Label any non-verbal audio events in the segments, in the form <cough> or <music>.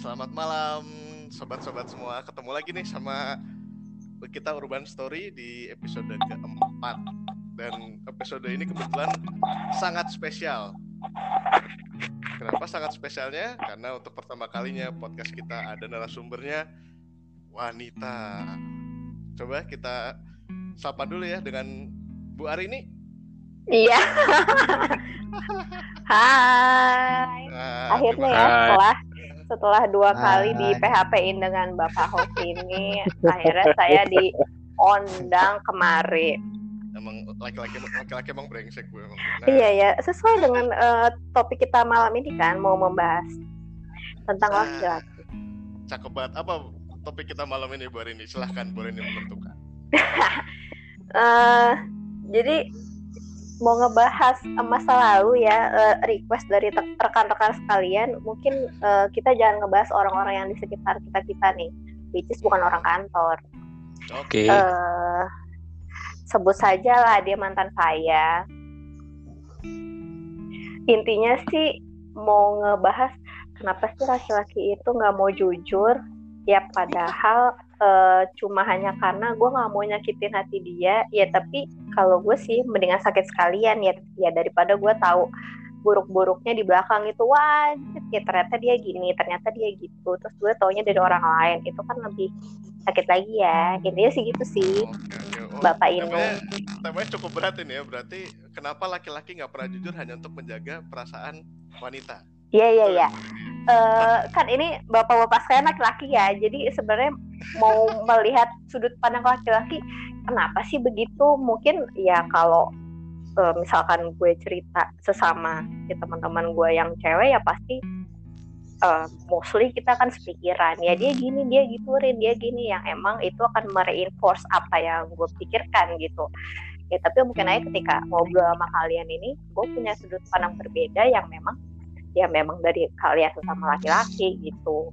selamat malam sobat-sobat semua. Ketemu lagi nih sama kita Urban Story di episode keempat. Dan episode ini kebetulan sangat spesial. Kenapa sangat spesialnya? Karena untuk pertama kalinya podcast kita ada narasumbernya wanita. Coba kita sapa dulu ya dengan Bu Arini. Iya. <laughs> Hai. Nah, Akhirnya ya setelah setelah dua kali di Hai. PHP-in dengan Bapak host ini, <laughs> akhirnya saya diundang kemari. emang laki-laki laki-laki emang brengsek gue emang. Nah, Iya ya, sesuai dengan eh, topik kita malam ini kan mau membahas tentang Ah. laki-laki. cakep banget. Apa topik kita malam ini Bu Arini? Silahkan Bu Arini menentukan. <laughs> Eh, jadi mau ngebahas eh, masa lalu ya eh, request dari rekan-rekan sekalian mungkin eh, kita jangan ngebahas orang-orang yang di sekitar kita kita nih which is bukan orang kantor. Oke. eh sebut saja lah dia mantan saya. Intinya sih mau ngebahas kenapa sih laki-laki itu nggak mau jujur? Ya padahal eh, cuma hanya karena gue nggak mau nyakitin hati dia ya tapi kalau gue sih mendingan sakit sekalian ya ya daripada gue tahu buruk-buruknya di belakang itu wah ya ternyata dia gini ternyata dia gitu terus gue taunya dari orang lain itu kan lebih sakit lagi ya intinya sih gitu sih Oke, oke. Oh, Bapak Inung. temanya, temanya cukup berat ini ya. Berarti kenapa laki-laki nggak pernah jujur hanya untuk menjaga perasaan wanita? Iya iya iya. Eh, kan ini bapak-bapak saya laki-laki ya, jadi sebenarnya mau melihat sudut pandang laki-laki, kenapa sih begitu? Mungkin ya kalau eh, misalkan gue cerita sesama ya teman-teman gue yang cewek ya pasti eh, mostly kita kan sepikiran ya dia gini dia gituin dia gini yang emang itu akan mereinforce apa yang gue pikirkan gitu. Ya tapi mungkin aja ketika ngobrol sama kalian ini, gue punya sudut pandang berbeda yang memang ya memang dari kalian sesama laki-laki gitu.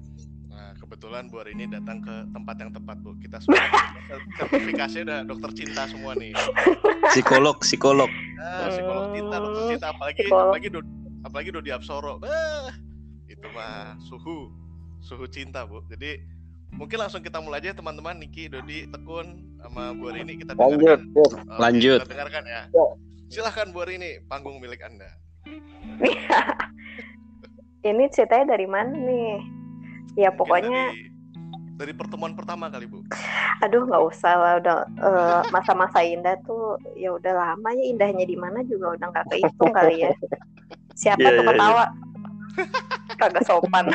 Kebetulan Bu Arini datang ke tempat yang tepat Bu. Kita semua <laughs> sertifikasi udah dokter cinta semua nih. Psikolog, psikolog. Nah, psikolog cinta, dokter cinta, apalagi Psikolog. apalagi do, apalagi Dodi Absoro. Ah, itu mah suhu suhu cinta Bu. Jadi mungkin langsung kita mulai aja teman-teman Niki, Dodi, Tekun sama Bu Arini kita Lanjut, dengarkan. Bung. Oke, Lanjut. Kita dengarkan ya. Ya. Silahkan Bu Arini, panggung milik Anda. <laughs> Ini ceritanya dari mana nih? Ya pokoknya, dari, dari pertemuan pertama kali Bu. aduh nggak usah lah udah eh, masa-masa indah tuh ya udah lama ya indahnya di mana juga udah nggak kehitung kali ya. Siapa Iya, tuh iya, iya. ketawa? Kagak sopan.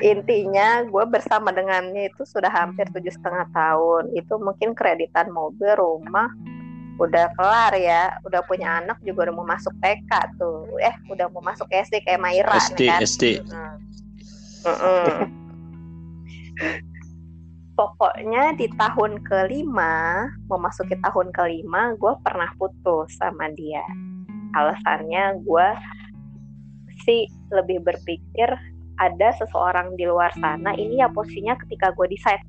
Intinya gue bersama dengannya itu sudah hampir tujuh setengah tahun. Itu mungkin kreditan mobil, rumah, udah kelar ya. Udah punya anak juga udah mau masuk TK tuh. Eh, udah mau masuk SD kayak Maira SD, nih kan. SD. Mm. Mm-mm. Pokoknya di tahun kelima, memasuki tahun kelima, gue pernah putus sama dia. Alasannya gue sih lebih berpikir ada seseorang di luar sana. Ini ya posisinya ketika gue decide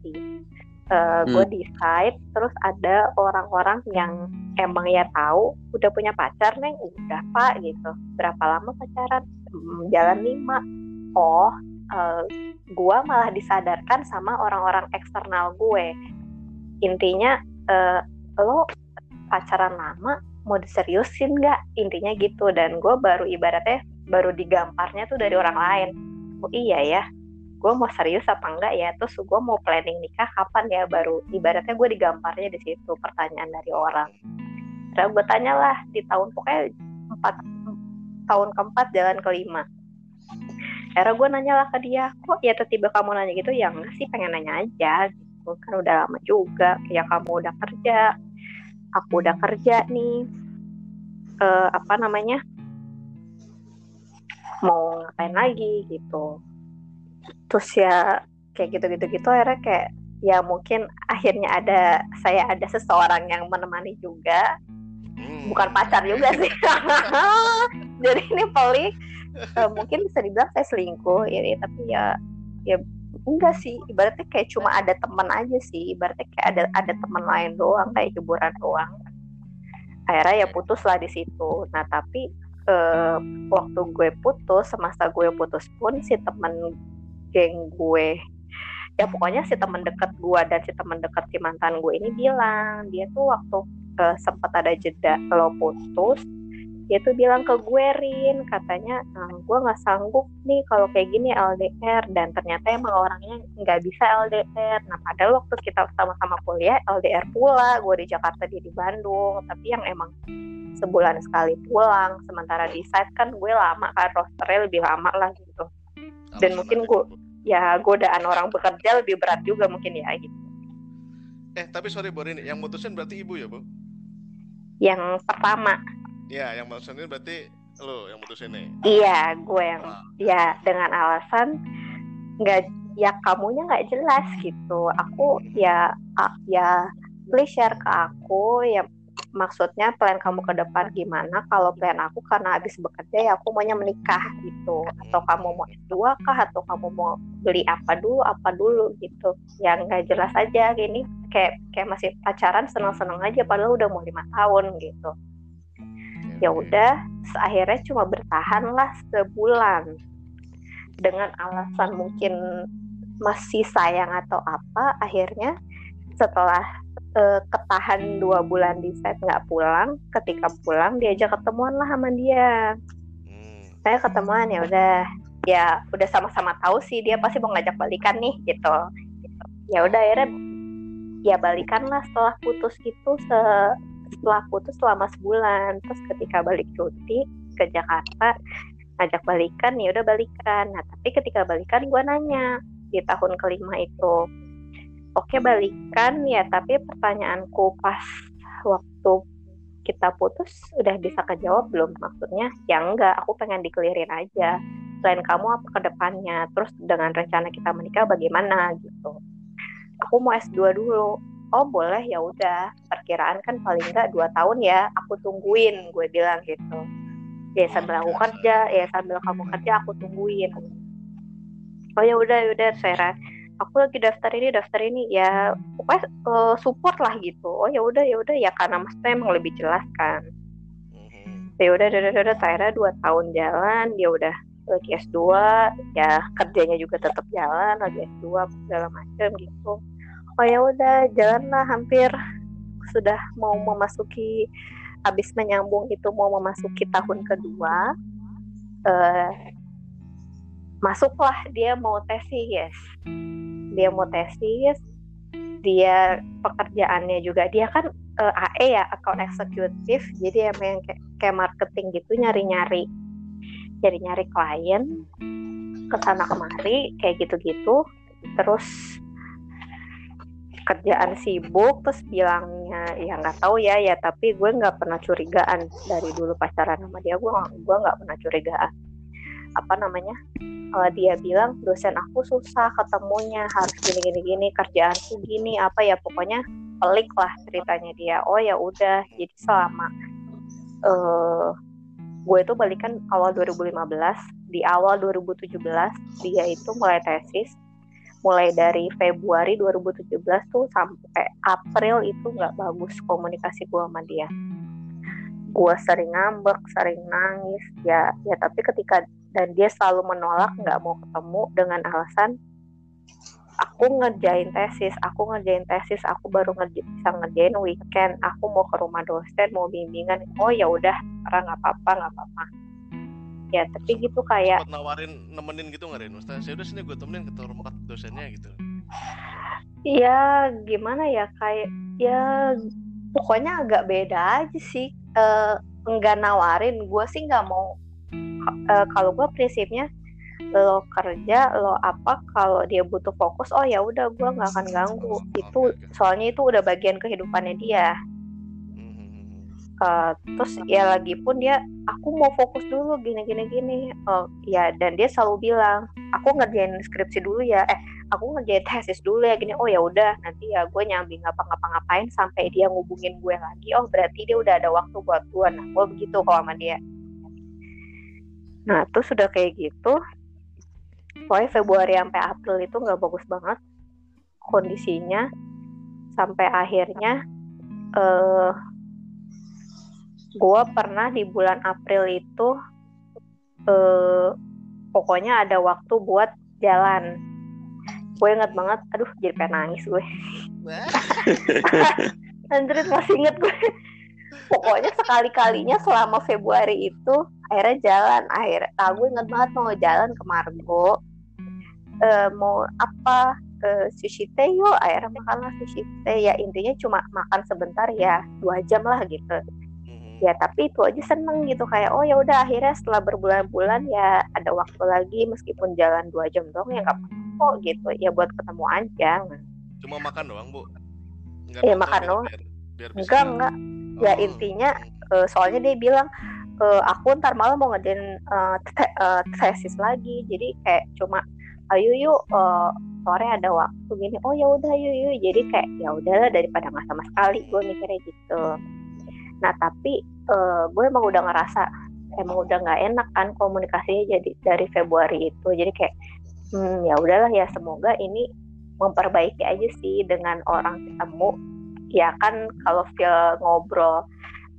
sih. Eh, gue Hmm. decide, terus ada orang-orang yang emang ya tahu udah punya pacar neng, udah pak gitu. Berapa lama pacaran? "Hmm, Jalan lima. Oh, eh, gue malah disadarkan sama orang-orang eksternal gue. Intinya eh, lo pacaran lama mau diseriusin nggak? Intinya gitu dan gue baru ibaratnya baru digamparnya tuh dari orang lain. Oh iya ya, gue mau serius apa enggak ya? Terus gue mau planning nikah kapan ya? Baru ibaratnya gue digamparnya di situ pertanyaan dari orang. Terus gue tanyalah di tahun pokoknya empat tahun keempat jalan kelima. Era gue nanya lah ke dia, kok ya tiba kamu nanya gitu? Ya enggak sih, pengen nanya aja. Gitu. Kan udah lama juga, ya kamu udah kerja, aku udah kerja nih. Eh, apa namanya? Mau ngapain lagi gitu. Terus ya kayak gitu-gitu gitu akhirnya kayak ya mungkin akhirnya ada saya ada seseorang yang menemani juga. Hmm. bukan pacar juga sih. <laughs> Jadi ini pelik. Eh, mungkin bisa dibilang saya selingkuh ya tapi ya ya enggak sih. Ibaratnya kayak cuma ada teman aja sih. Ibaratnya kayak ada ada teman lain doang kayak hiburan doang. Akhirnya ya putus lah di situ. Nah tapi eh, waktu gue putus semasa gue putus pun si temen geng gue ya pokoknya si temen deket gue dan si temen deket si mantan gue ini bilang dia tuh waktu eh, sempat ada jeda lo putus dia tuh bilang ke gue Rin katanya "Ah, gue nggak sanggup nih kalau kayak gini LDR dan ternyata emang orangnya nggak bisa LDR nah padahal waktu kita sama-sama kuliah LDR pula gue di Jakarta dia di Bandung tapi yang emang sebulan sekali pulang sementara di site kan gue lama kan rosternya lebih lama lah gitu Dan Alasan mungkin Bu. Ya godaan orang bekerja lebih berat juga mungkin ya gitu. Eh tapi sorry Bu Rini, yang mutusin berarti ibu ya Bu? yang pertama. Iya, yang mutusin berarti lo yang mutusin nih. iya gue yang Wah. ya dengan alasan nggak ya kamunya nggak jelas gitu. Aku ya ya please share ke aku ya maksudnya plan kamu ke depan gimana? Kalau plan aku karena habis bekerja ya aku maunya menikah gitu. Atau kamu mau S2 kah? Atau kamu mau beli apa dulu apa dulu gitu. Yang nggak jelas aja gini kayak kayak masih pacaran seneng-seneng aja padahal udah mau lima tahun gitu. Ya udah akhirnya cuma bertahan lah sebulan. Dengan alasan mungkin masih sayang atau apa akhirnya setelah eh, ketahan dua bulan di set nggak pulang ketika pulang diajak ketemuan lah sama dia. Hmm. saya ketemuan ya udah ya udah sama-sama tahu sih dia pasti mau ngajak balikan nih gitu. Ya udah akhirnya ya balikan lah setelah putus itu se- setelah putus selama sebulan. Terus ketika balik cuti ke Jakarta ngajak balikan ya udah balikan. Nah tapi ketika balikan gue nanya di tahun kelima itu oke balikan ya tapi pertanyaanku pas waktu kita putus udah bisa kejawab belum? Maksudnya ya enggak aku pengen dikelirin aja selain kamu apa ke depannya? Terus dengan rencana kita menikah bagaimana gitu. Aku mau S2 dulu. Oh boleh ya udah. Perkiraan kan paling enggak dua tahun ya aku tungguin gue bilang gitu. Ya sambil aku kerja ya sambil kamu kerja aku tungguin. Oh ya udah ya udah saya aku lagi daftar ini daftar ini. Ya pokoknya eh, support lah gitu. Oh ya udah ya udah. Ya karena maksudnya emang lebih jelas kan. Mhm. ya udah udah udah udah akhirnya dua tahun jalan dia udah lagi S2 ya kerjanya juga tetap jalan lagi S2 segala macam gitu. Oh ya udah jalan lah hampir. Sudah mau memasuki habis menyambung itu mau memasuki tahun kedua eh masuklah dia mau tesis. Dia mau tesis dia pekerjaannya juga dia kan eh, AE ya account eksekutif jadi emang kayak, kayak marketing gitu nyari-nyari nyari-nyari klien ke sana kemari kayak gitu-gitu. Terus kerjaan sibuk terus bilangnya ya nggak tahu ya ya tapi gue nggak pernah curigaan dari dulu pacaran sama dia gue gue nggak pernah curigaan. Apa namanya? Eh, dia bilang dosen aku susah ketemunya harus gini gini gini kerjaanku gini apa ya pokoknya pelik lah ceritanya dia. Oh ya udah jadi selama eh gue itu balikan awal 2015 di awal 2017 dia itu mulai tesis mulai dari Februari 2017 tuh sampai April itu nggak bagus komunikasi gue sama dia. Gue sering ngambek sering nangis ya ya tapi ketika dan dia selalu menolak nggak mau ketemu dengan alasan aku ngerjain tesis aku ngerjain tesis aku baru ngerja, bisa ngerjain weekend aku mau ke rumah dosen mau bimbingan oh ya udah orang nggak apa-apa nggak apa-apa ya tapi gitu kayak Sempat nawarin nemenin gitu nggak? Maksudnya saya udah sini gue temenin ke rumah dosennya gitu. ya gimana ya kayak ya pokoknya agak beda aja sih Eh, nggak nawarin gue sih nggak mau eh, kalau gue prinsipnya lo kerja lo apa kalau dia butuh fokus oh ya udah gue nggak akan ganggu. Oh, itu soalnya itu udah bagian kehidupannya dia. Eh, terus ya lagi pun dia aku mau fokus dulu gini gini gini. Oh ya dan dia selalu bilang aku ngerjain skripsi dulu ya eh aku ngerjain tesis dulu ya gini. Oh ya udah nanti ya gue nyambi ngapa ngapa ngapain sampai dia ngubungin gue lagi. Oh berarti dia udah ada waktu buat gue nah gue begitu kalau sama dia. Nah terus sudah kayak gitu pokoknya Februari sampai April itu nggak bagus banget kondisinya. Sampai akhirnya eh gue pernah di bulan April itu eh pokoknya ada waktu buat jalan. Gue inget banget aduh jadi pengen nangis gue. <laughs> Anjrit masih inget gue. Pokoknya sekali kalinya selama Februari itu akhirnya jalan. Akhirnya nah, gue inget banget mau jalan ke Margo Eh, mau apa ke sushi teh yuk akhirnya makan lah sushi teh ya intinya cuma makan sebentar ya dua jam lah gitu Mhm. ya tapi itu aja seneng gitu kayak oh ya udah akhirnya setelah berbulan-bulan ya ada waktu lagi meskipun jalan dua jam doang ya nggak apa-apa gitu ya buat ketemu aja Cuma makan doang, Bu. Nggak Iya, nonton makan gitu, doang. Biar, biar bisa. enggak enggak ya Oh. intinya eh, soalnya dia bilang eh, aku ntar malam mau ngerjain eh, te- eh, tesis lagi jadi kayak cuma ayo yuk eh, sore ada waktu gini. Oh ya udah yuk yuk jadi kayak ya udahlah daripada nggak sama sekali. Gue mikirnya gitu. Nah tapi eh, gue emang udah ngerasa emang udah nggak enak kan komunikasinya jadi dari Februari itu. Jadi kayak hmm, ya udahlah ya semoga ini memperbaiki aja sih dengan orang ketemu. Ya kan kalau feel ngobrol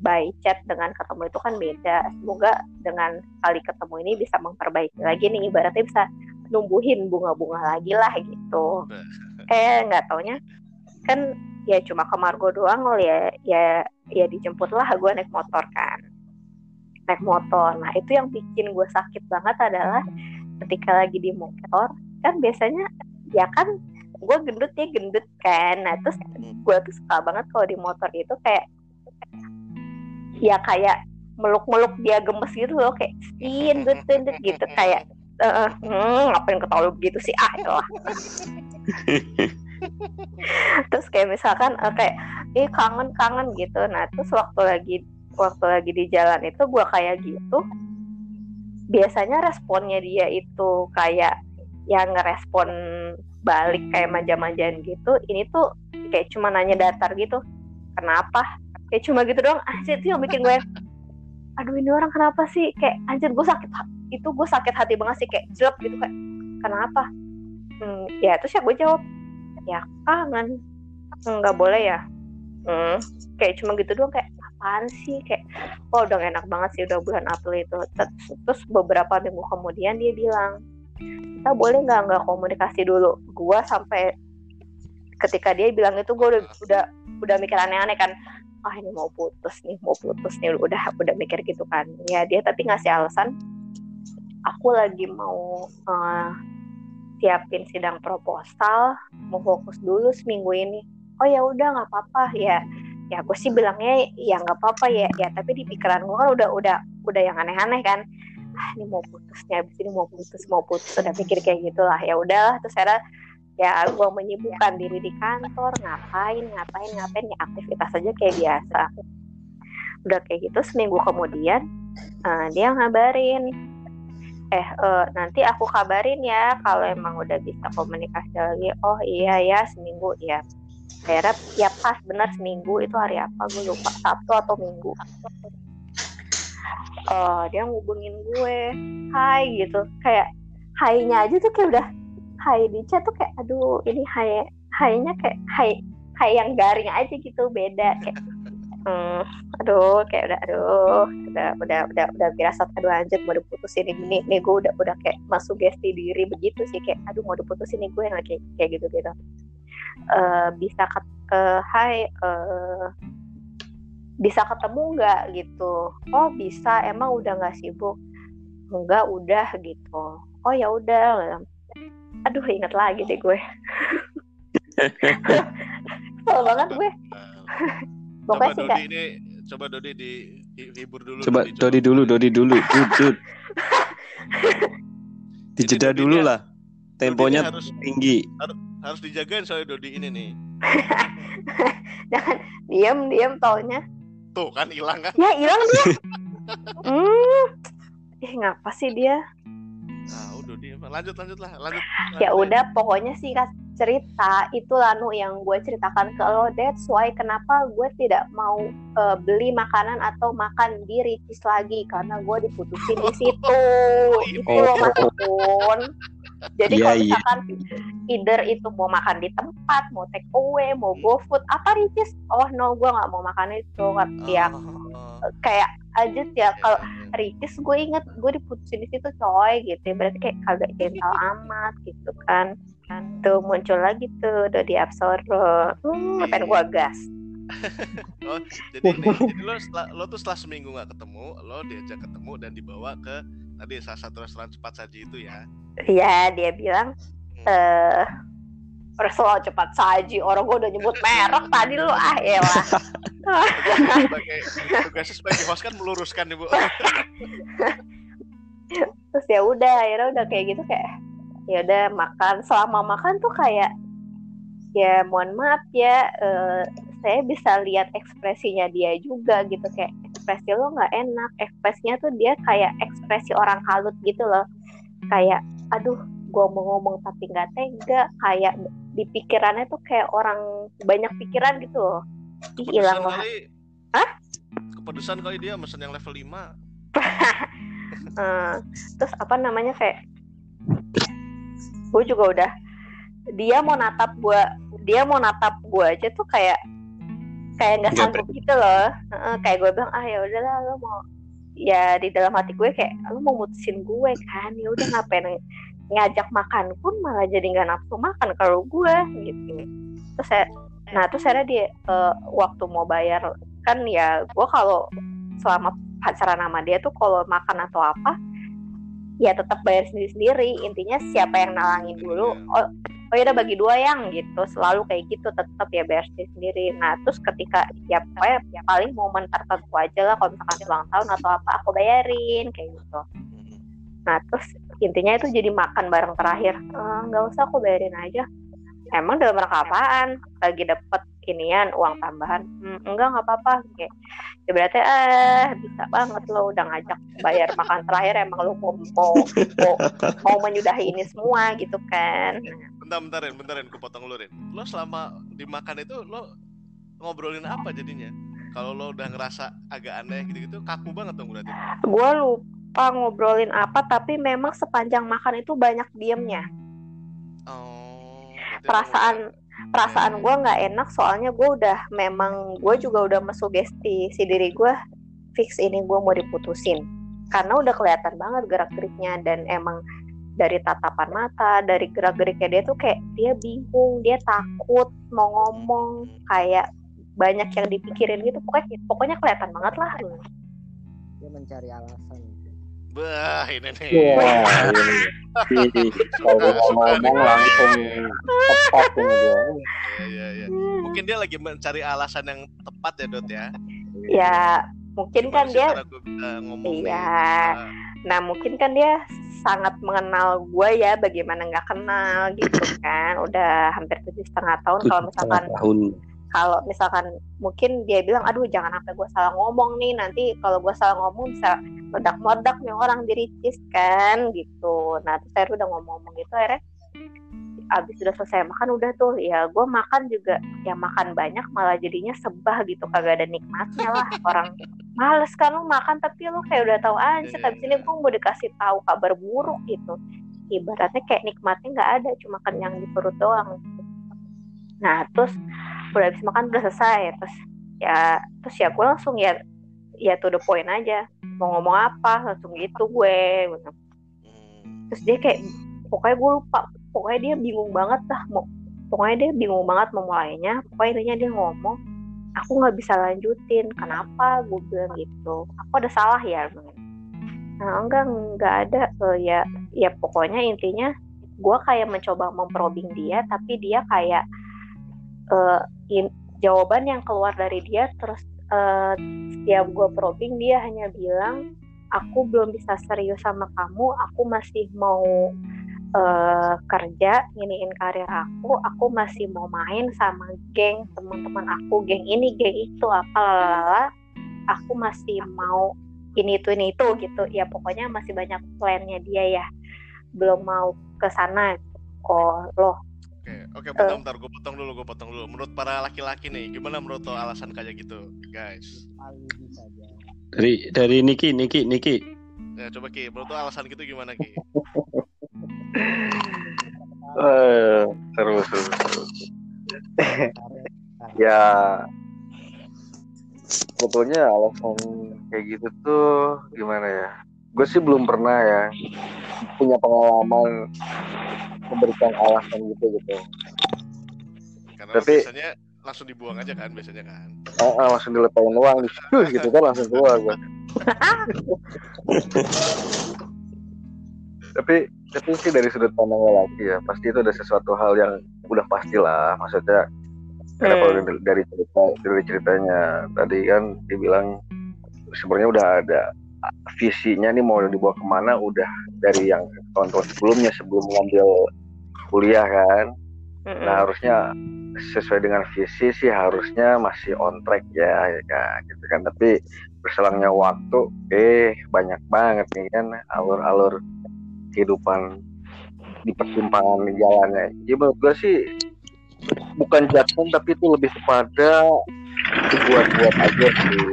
by chat dengan ketemu itu kan beda. Semoga dengan kali ketemu ini bisa memperbaiki lagi nih. Ibaratnya bisa numbuhin bunga-bunga lagi lah gitu. Eh nggak taunya kan ya cuma ke Margo doang loh ya ya ya dijemput lah gue naik motor kan. Naik motor. Nah itu yang bikin gue sakit banget adalah ketika lagi di motor kan biasanya ya kan gue gendut ya gendut kan. Nah terus gue tuh suka banget kalau di motor itu kayak ya kayak meluk-meluk dia gemes gitu loh kayak stin dut dut dut," gitu. Kayak eh hmm, ngapain ketawa lu begitu sih? Ah ya lah. <laughs> Terus kayak misalkan eh, kayak ih kangen kangen gitu. Nah terus waktu lagi waktu lagi di jalan itu gue kayak gitu biasanya responnya dia itu kayak yang ngerespon balik kayak manja-manjaan gitu ini tuh kayak cuma nanya datar gitu kenapa? Kayak cuma gitu doang. Anjir itu yang bikin gue. Aduh ini orang kenapa sih? Kayak anjir gue sakit itu gue sakit hati banget sih kayak jelek gitu kayak kenapa? Hmm, ya terus ya gue jawab ya kangen. Nggak boleh ya? Hmm, kayak cuma gitu doang kayak apaan sih? Kayak oh udah enak banget sih udah bulan April itu. Terus, beberapa minggu kemudian dia bilang kita boleh nggak nggak komunikasi dulu? Gue sampai ketika dia bilang itu gue udah udah udah mikir aneh-aneh kan. Ah ini mau putus nih mau putus nih udah udah mikir gitu kan. Ya dia tapi ngasih alasan aku lagi mau eh, siapin sidang proposal mau fokus dulu seminggu ini. Oh ya udah nggak apa-apa. Ya ya aku sih bilangnya ya nggak apa-apa ya. Ya tapi di pikiran gue kan udah udah udah yang aneh-aneh kan. Ah ini mau putus nih abis ini mau putus mau putus. Udah pikir kayak gitulah. Ya udahlah terus saya ya gue menyibukkan diri di kantor. Ngapain ngapain ngapain? Ya aktivitas aja kayak biasa. Udah kayak gitu seminggu kemudian eh, dia ngabarin eh eh, nanti aku kabarin ya kalau emang udah bisa komunikasi lagi. Oh iya ya seminggu ya. Akhirnya ya pas benar seminggu. Itu hari apa? Gue lupa. Sabtu atau Minggu. Eh, dia ngubungin gue. Hai gitu. Kayak hai-nya aja tuh kayak udah hai di chat tuh kayak aduh ini hai hai-nya kayak hai hai yang garing aja gitu beda. Kayak hmm, aduh kayak udah aduh udah udah udah udah firasat aduh anjir mau diputusin ini nih gue udah udah kayak masuk gesti diri begitu sih kayak aduh mau diputusin nih gue yang kayak kayak gitu gitu. Eh, bisa ke, ke hai eh, bisa ketemu nggak? Gitu. Oh bisa emang udah nggak sibuk? Enggak udah gitu. Oh ya udah. Aduh inget lagi deh gue. <laughs> Kesel banget gue Coba pokoknya sih Dodi kayak ini coba Dodi di, dihibur dulu. Coba Dodi, Dodi dulu, Dodi dulu. <laughs> Dud, Dud. Dijeda dulu dia- lah. Temponya harus tinggi. harus dijagain soalnya Dodi ini nih. <laughs> jangan diem diem taunya Tuh kan hilang kan? ya hilang dia <laughs> hmm ih ngapa sih dia Ah, udah Dodi lanjut lanjut lah, lanjut. ya lanjut. udah pokoknya sih Kak, cerita itu Lanu yang gue ceritakan ke lo. That's why kenapa gue tidak mau eh, beli makanan atau makan di Ricis lagi karena gue diputusin di situ. <laughs> Itu Oh. Mas Kun jadi Iya, kalau iya. misalkan either itu mau makan di tempat mau take away mau go food apa Ricis oh no gue nggak mau makan itu. Ya? Oh, kayak aja ya kalau ya. Ricis gue inget gue diputusin di situ coy gitu. Berarti kayak kagak gentle amat gitu kan kan tuh muncul lagi tuh udah di Absoro hmm, Iya. pengen gue gas <laughs> Oh, jadi nih, <laughs> jadi lo setelah, lo tuh setelah seminggu nggak ketemu, lo diajak ketemu dan dibawa ke tadi salah satu restoran cepat saji itu ya. ya dia bilang eh restoran cepat saji orang gue udah nyebut merek <laughs> tadi lu ah elah sebagai tugasnya sebagai host kan meluruskan ibu. terus ya udah akhirnya udah kayak gitu kayak ya udah makan. Selama makan tuh kayak ya mohon maaf ya eh, saya bisa lihat ekspresinya dia juga gitu. Kayak ekspresi lo nggak enak. Ekspresinya tuh dia kayak ekspresi orang kalut gitu loh. Kayak aduh gua mau ngomong tapi nggak tega. Kayak di pikirannya tuh kayak orang banyak pikiran gitu loh. Ih, hilang lah. Hah? Kepedesan kali dia mesen yang level 5 <laughs> Eh, terus apa namanya kayak gue juga udah dia mau natap gue dia mau natap gue aja tuh kayak kayak nggak sanggup gitu loh. Kayak gue bilang ah ya udahlah lo mau ya di dalam hati gue kayak lo mau mutusin gue kan? Ya udah ngapain ngajak makan pun malah jadi nggak nafsu makan kalau gue gitu. Terus saya nah terus saya dia eh, waktu mau bayar kan ya gue kalau selama pacaran sama dia tuh kalau makan atau apa ya tetap bayar sendiri sendiri intinya siapa yang nalangin dulu oh oh ya udah bagi dua yang gitu. Selalu kayak gitu tetap ya bayar sendiri nah terus ketika ya pokoknya ya paling momen tertentu aja lah kalau misalkan ulang tahun atau apa aku bayarin kayak gitu. Nah terus intinya itu jadi makan bareng terakhir. "Eh, nggak usah aku bayarin aja. Emang dalam rangka apaan? Lagi dapet inian uang tambahan "Hmm, enggak nggak apa-apa kayak ya berarti eh bisa banget lo udah ngajak bayar makan terakhir emang lo mau mau mau, mau menyudahi ini semua gitu kan Bentar, bentarin, bentarin, gue potong lu, Rin. Lo selama dimakan itu, lo ngobrolin apa jadinya? Kalau lo udah ngerasa agak aneh gitu-gitu, kaku banget dong berarti. gue lupa ngobrolin apa tapi memang sepanjang makan itu banyak diemnya Oh, perasaan perasaan Hmm. gue nggak enak soalnya gue udah memang gue juga udah mesugesti si diri gue fix ini gue mau diputusin. Karena udah kelihatan banget gerak geriknya dan emang dari tatapan mata dari gerak geriknya dia tuh kayak dia bingung dia takut mau ngomong kayak banyak yang dipikirin gitu. Pokoknya pokoknya kelihatan banget lah. Dia mencari alasan Bah, ini nih. Wah, ini. Kalau ngomong langsung tepat ini dia. Iya, iya, iya. Mungkin dia lagi mencari alasan yang tepat ya, Dot ya. ya mungkin kan dia ngomong? Iya. Ah, Nah mungkin kan dia sangat mengenal gue ya bagaimana nggak kenal gitu kan udah hampir tujuh setengah tahun kalau misalkan tahun. Kalau misalkan mungkin dia bilang aduh jangan sampai gue salah ngomong nih nanti kalau gue salah ngomong bisa meledak meledak nih orang di Ricis kan gitu nah terus saya udah ngomong-ngomong gitu akhirnya abis udah selesai makan udah tuh ya gue makan juga ya makan banyak malah jadinya sebah gitu kagak ada nikmatnya lah <laughs> orang males kan lu makan tapi lu kayak udah tahu anjir Iya, habis ini iya. gue mau dikasih tahu kabar buruk gitu ibaratnya kayak nikmatnya nggak ada cuma kenyang di perut doang gitu. nah terus udah habis makan udah selesai. Terus ya terus ya gue langsung ya ya to the point aja. Mau ngomong apa langsung gitu gue gitu. terus dia kayak pokoknya gue lupa. Pokoknya dia bingung banget dah mau pokoknya dia bingung banget mau mulainya. Pokoknya intinya dia ngomong aku nggak bisa lanjutin. Kenapa? Gue bilang gitu. Aku ada salah ya nah enggak enggak ada. Eh, ya ya pokoknya intinya gue kayak mencoba memprobing dia tapi dia kayak in- jawaban yang keluar dari dia terus eh, setiap gue probing dia hanya bilang aku belum bisa serius sama kamu aku masih mau eh, kerja nginiin karir aku aku masih mau main sama geng teman-teman aku geng ini geng itu apa lalala aku masih mau ini itu ini itu gitu. Ya pokoknya masih banyak plannya dia ya. Belum mau ke sana kok loh Oke, oke, bentar, bentar, gue potong dulu, gue potong dulu. Menurut para laki-laki nih, gimana menurut lo alasan kayak gitu, guys? Dari dari Niki, Niki, Niki. Ya, coba Ki, menurut lo alasan gitu gimana Ki? <laughs> Eh, terus terus. terus. Ya sebetulnya alasan kayak gitu tuh gimana ya? Gue sih belum pernah ya punya pengalaman memberikan alasan gitu gitu. Karena Tapi- biasanya langsung dibuang aja kan biasanya kan. Ah, ah, langsung dilepain uang <laughs> gitu kan langsung keluar gue. <laughs> tapi tapi sih dari sudut pandang lagi ya pasti itu ada sesuatu hal yang udah pastilah maksudnya karena kalau dari, dari cerita dari ceritanya tadi kan dibilang sebenarnya udah ada visinya nih mau dibawa ke mana udah dari yang tahun-tahun sebelumnya sebelum mengambil kuliah kan Mm-mm. Nah harusnya sesuai dengan visi sih harusnya masih on track ya, ya kan, gitu kan. Tapi berselangnya waktu, eh banyak banget nih kan alur-alur kehidupan di persimpangan jalannya. Ya menurut gue sih bukan judgment tapi itu lebih kepada buat-buat aja sih.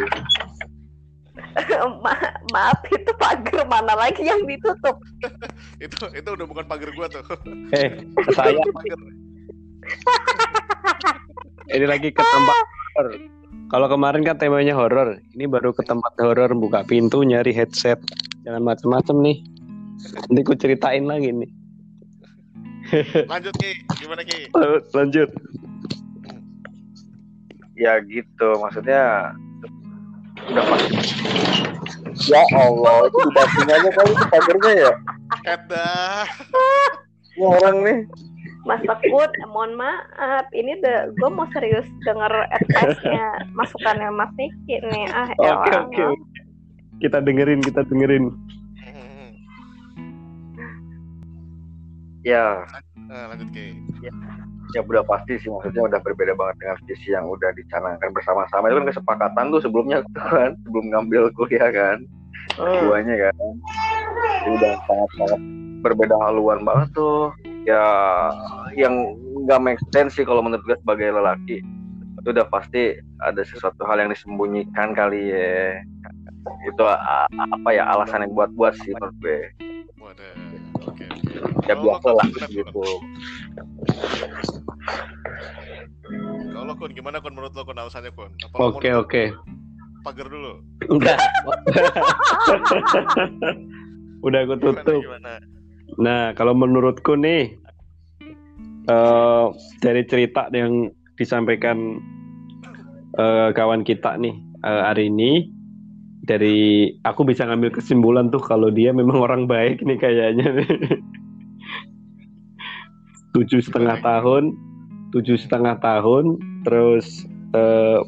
<laughs> Ma- maaf itu pagar mana lagi yang ditutup <laughs> Itu itu udah bukan pagar gua tuh. <laughs> Eh, saya pagar. ini lagi ke tempat horor. Kalau kemarin kan temanya horor, ini baru ke tempat horor buka pintu nyari headset. Jangan macem-macem nih. Nanti ku ceritain lagi nih. Lanjut Ki, gimana Ki? Lanjut. Ya gitu, maksudnya udah pasti. Ya Allah, itu dibatin aja kali itu pagarnya ya. Kada. Ini orang nih. Mas Tekut, mohon maaf, ini de, gue mau serius denger advice-nya, masukannya Mas Niki nih. Ah, ya Oke Allah. oke. Kita dengerin, kita dengerin. Hmm. Ya, Nah, lanjut Ki. ya udah pasti sih maksudnya udah berbeda banget dengan visi yang udah dicanangkan bersama-sama. Itu kan kesepakatan tuh sebelumnya tuh <laughs> kan? Sebelum ngambil kuliah kan? Hmm. duanya kan? Itu udah sangat-sangat berbeda haluan banget tuh. Ya yang nggak make sense sih kalau menurut gue sebagai lelaki. Itu udah pasti ada sesuatu hal yang disembunyikan kali ya. Itu apa ya alasan yang buat-buat sih menurut gue. Waduh. Oke oke. ya Kalau biasa lah gitu Kalau Kun gimana Kun menurut lo Kun alasannya lo Oke oke. Pagar dulu. <laughs> Udah. Udah aku tutup. gimana? Nah, kalau menurutku nih eh dari cerita yang disampaikan eh, kawan kita nih eh, hari ini dari aku bisa ngambil kesimpulan tuh kalau dia memang orang baik nih kayaknya nih. <laughs> tujuh setengah tahun tujuh setengah tahun terus eh,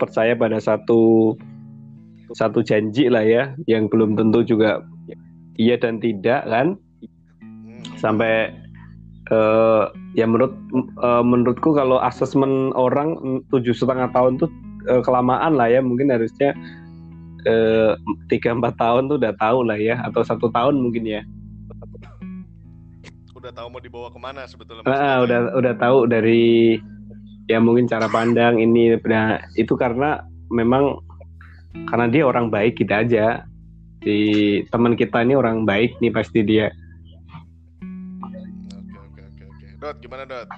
percaya pada satu satu janji lah ya yang belum tentu juga iya dan tidak kan? Hmm. sampai eh ya menurut eh, menurutku kalau asesmen orang mm, tujuh setengah tahun tuh eh, kelamaan lah ya mungkin harusnya eh, tiga empat tahun tuh udah tahu lah ya atau satu tahun mungkin ya tahu mau dibawa ke mana sebetulnya. Ah, udah udah tahu dari ya mungkin cara pandang ini nah, itu karena memang karena dia orang baik kita aja di teman kita ini orang baik nih pasti dia Oke oke oke oke. Dot gimana Dot?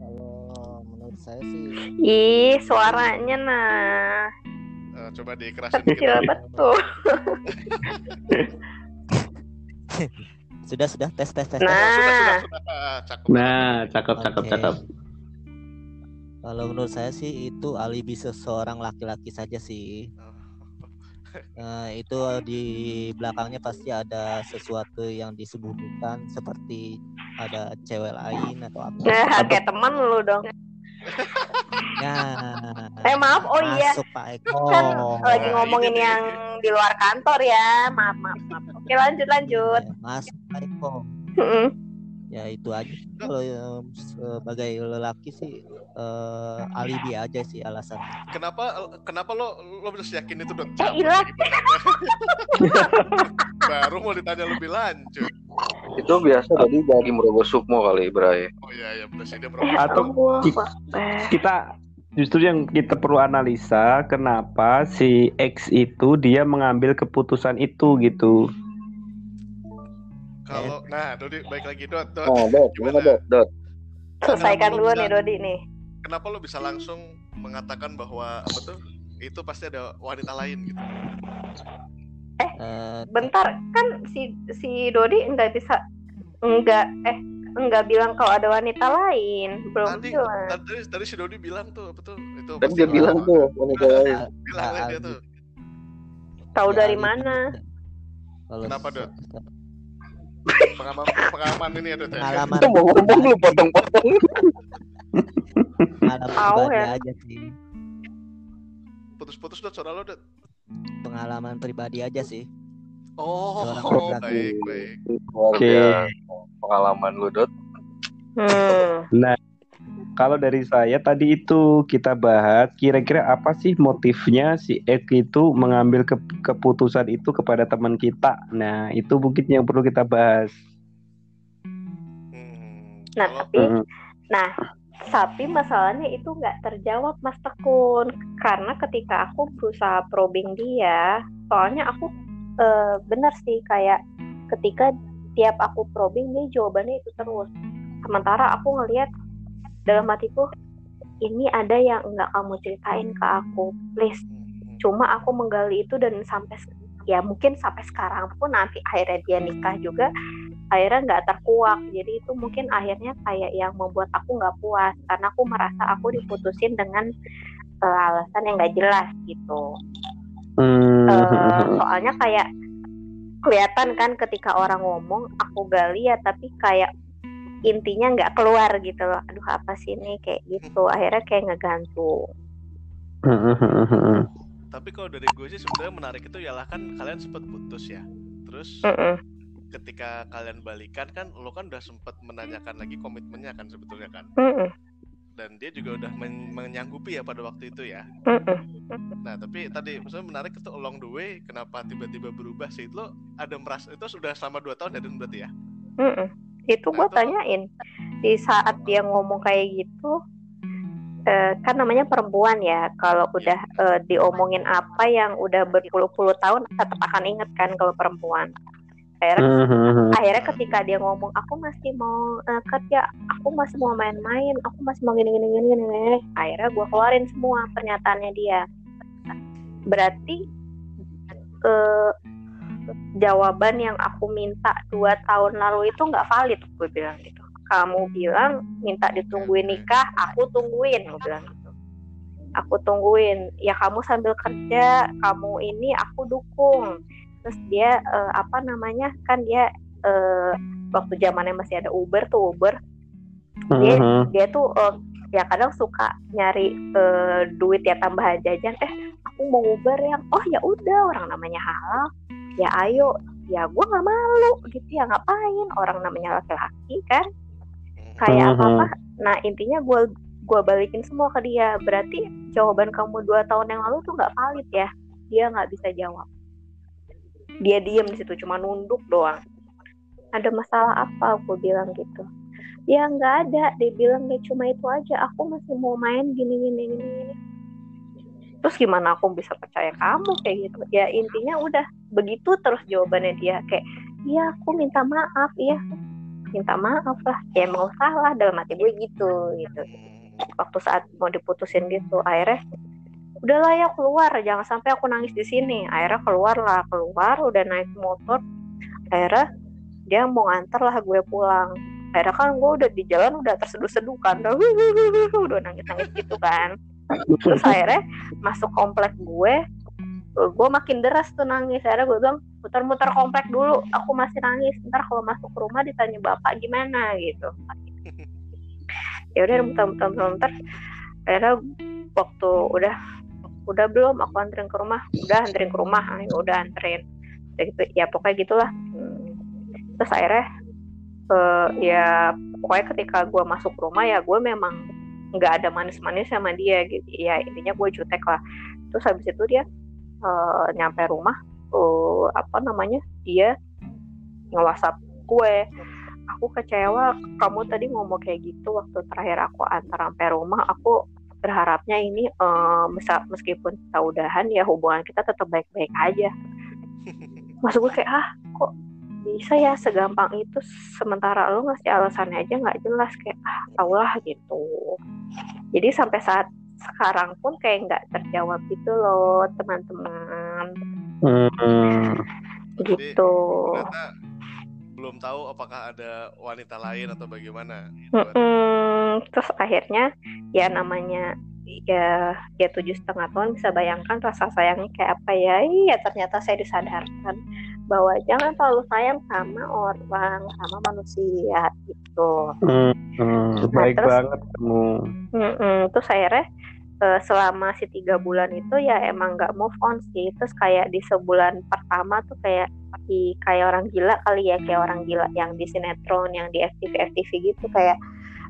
Kalau menurut saya sih Ih, suaranya nah. Eh, coba dikerasin dikit. Kecil betul. <laughs> sudah sudah tes tes tes. tes. Sudah sudah Nah, sudah. Ah, Cakep. nah cakep cakep cakep Kalau menurut saya sih itu alibi seseorang laki-laki saja sih. Nah, <laughs> itu di belakangnya pasti ada sesuatu yang disembunyikan seperti ada cewek lain atau apa. nah kayak teman lu dong. Ya. Eh maaf, oh iya. Masuk Pak Eko. Kan lagi Nah, ngomongin ini nih. yang di luar kantor ya. Maaf, maaf, maaf. Oke, lanjut, lanjut. Ya, Masuk Eko. Mm-mm. Ya itu aja. Kalau yang sebagai lelaki sih eh, alibi aja sih alasan. Kenapa kenapa lo lo bisa yakin itu Dot? Eh. <laughs> Baru mau ditanya lebih lanjut. itu biasa tadi dari merogoh sukmo kali Bray Oh iya iya presiden Atau Wah, ki- eh. kita justru yang kita perlu analisa kenapa si X itu dia mengambil keputusan itu gitu. Kalau nah Dodi baik lagi. Dot Dot. nah dot gimana dot? Dot. Selesaikan dulu nih Dodi nih. Kenapa lo bisa langsung mengatakan bahwa apa tuh itu pasti ada wanita lain gitu? Eh, bentar. Kan si si Dodi nggak bisa nggak eh nggak bilang kalau ada wanita lain. Belum tadi bilang tadi, tadi si Dodi bilang tuh apa tuh itu Dan pasti dia bilang tuh wanita lain. bilang Ah, dia tuh. tahu ya, dari gitu. mana? Kalau Kenapa, Dot? Pengalaman pengalaman ini ada teh pengalaman Itu mau ngomong lu potong-potong. pengalaman pribadi ya. aja sih putus-putus dot suara lo dot pengalaman pribadi aja sih oh laki-laki. baik baik Oke. biasa. Pengalaman lu dot. hmm. Nah, kalau dari saya tadi itu kita bahas kira-kira apa sih motifnya si Ek itu mengambil ke- keputusan itu kepada teman kita. Nah, itu mungkin yang perlu kita bahas. Hmm, nah tapi Mm. nah tapi masalahnya itu nggak terjawab Mas Tekun karena ketika aku berusaha probing dia soalnya aku eh, bener sih kayak ketika tiap aku probing dia jawabannya itu terus sementara aku ngelihat dalam hatiku ini ada yang nggak kamu ceritain ke aku please. Hmm, cuma aku menggali itu dan sampai ya mungkin sampai sekarang pun nanti akhirnya dia nikah juga akhirnya nggak terkuak. Jadi itu mungkin akhirnya kayak yang membuat aku nggak puas karena aku merasa aku diputusin dengan eh, alasan yang nggak jelas gitu. Hmm. Eh, soalnya kayak kelihatan kan ketika orang ngomong aku gali ya tapi kayak intinya nggak keluar gitu loh. Aduh apa sih ini? Kayak gitu. Akhirnya kayak ngegantung. Tapi kalau dari gue sih sebenarnya menarik itu ialah kan kalian sempat putus ya. Terus ketika kalian balikan kan lo kan udah sempat menanyakan lagi komitmennya kan sebetulnya kan? Dan dia juga udah men- menyanggupi ya pada waktu itu ya. Nah tapi tadi maksudnya menarik itu along the way kenapa tiba-tiba berubah sih? Lo ada merasa itu sudah selama dua tahun ya Dan berarti ya. Itu gue tanyain di saat dia ngomong kayak gitu, eh, kan namanya perempuan ya. Kalau udah eh, diomongin apa yang udah berpuluh-puluh tahun, tetap akan inget kan kalau perempuan. Akhirnya, Hmm. akhirnya ketika dia ngomong, aku masih mau eh, kerja, aku masih mau main-main, aku masih mau gini-gini gini gini. Akhirnya gue keluarin semua pernyataannya dia. Berarti eh, jawaban yang aku minta dua tahun lalu itu nggak valid gue bilang gitu. Kamu bilang minta ditungguin nikah aku tungguin gue bilang gitu. Aku tungguin ya kamu sambil kerja kamu ini aku dukung. Terus dia eh, apa namanya kan dia eh, waktu zamannya masih ada Uber tuh Uber. Dia Hmm. dia tuh eh, ya kadang suka nyari eh, duit ya tambahan jajan. Eh aku mau Uber yang oh ya udah orang namanya halal ya ayo. Ya gue nggak malu gitu ya ngapain? Orang namanya laki-laki kan? Kayak Mhm. apa apa nah intinya gue gue balikin semua ke dia. Berarti jawaban kamu dua tahun yang lalu tuh nggak valid ya? Dia nggak bisa jawab. Dia diem di situ cuma nunduk doang. Ada masalah apa? Gue bilang gitu. Ya nggak ada. Dia bilang ya cuma itu aja. Aku masih mau main gini gini gini gini terus gimana aku bisa percaya kamu? Kayak gitu. Ya intinya udah begitu terus jawabannya dia. Kayak iya aku minta maaf ya minta maaf lah ya emang salah. Dalam hati gue gitu gitu. Waktu saat mau diputusin gitu akhirnya udahlah ya keluar. Jangan sampai aku nangis di sini. Akhirnya keluar lah keluar udah naik motor. Akhirnya dia mau nganter lah gue pulang. Akhirnya kan gue udah di jalan udah terseduh-seduh kan. Udah <laughs> nangis-nangis gitu kan terus <laughs> akhirnya masuk komplek gue gue makin deras tuh nangis. Akhirnya gue bilang muter-muter komplek dulu aku masih nangis. Ntar kalau masuk rumah ditanya bapak gimana gitu. Ya udah muter-muter muter akhirnya waktu udah udah belum aku anterin ke rumah. Udah anterin ke rumah ah, ya udah anterin. Gitu ya pokoknya gitulah. Terus akhirnya eh, ya pokoknya ketika gue masuk rumah ya gue memang nggak ada manis-manis sama dia gitu. Ya intinya gue jutek lah. Terus habis itu dia eh, nyampe rumah eh, apa namanya dia nge-whatsapp gue. Aku kecewa kamu tadi ngomong kayak gitu waktu terakhir aku antar sampai rumah aku berharapnya ini mesa- meskipun kita udahan ya hubungan kita tetap baik-baik aja. <laughs> Masuk gue kayak ah bisa ya segampang itu sementara lo ngasih alasannya aja nggak jelas kayak ah tau lah gitu jadi sampai saat sekarang pun kayak nggak terjawab gitu loh teman-teman Hmm. gitu ternyata belum tahu apakah ada wanita lain atau bagaimana gitu. Mm-mm. terus akhirnya ya namanya ya ya tujuh setengah tahun bisa bayangkan rasa sayangnya kayak apa ya iya ternyata saya disadarkan bahwa jangan terlalu sayang sama orang sama manusia gitu Hmm, hmm, baik terus- banget kamu. Mm-mm. terus akhirnya eh, selama si tiga bulan itu ya emang nggak move on sih terus kayak di sebulan pertama tuh kayak di kayak orang gila kali ya kayak orang gila yang di sinetron yang di FTV FTV gitu kayak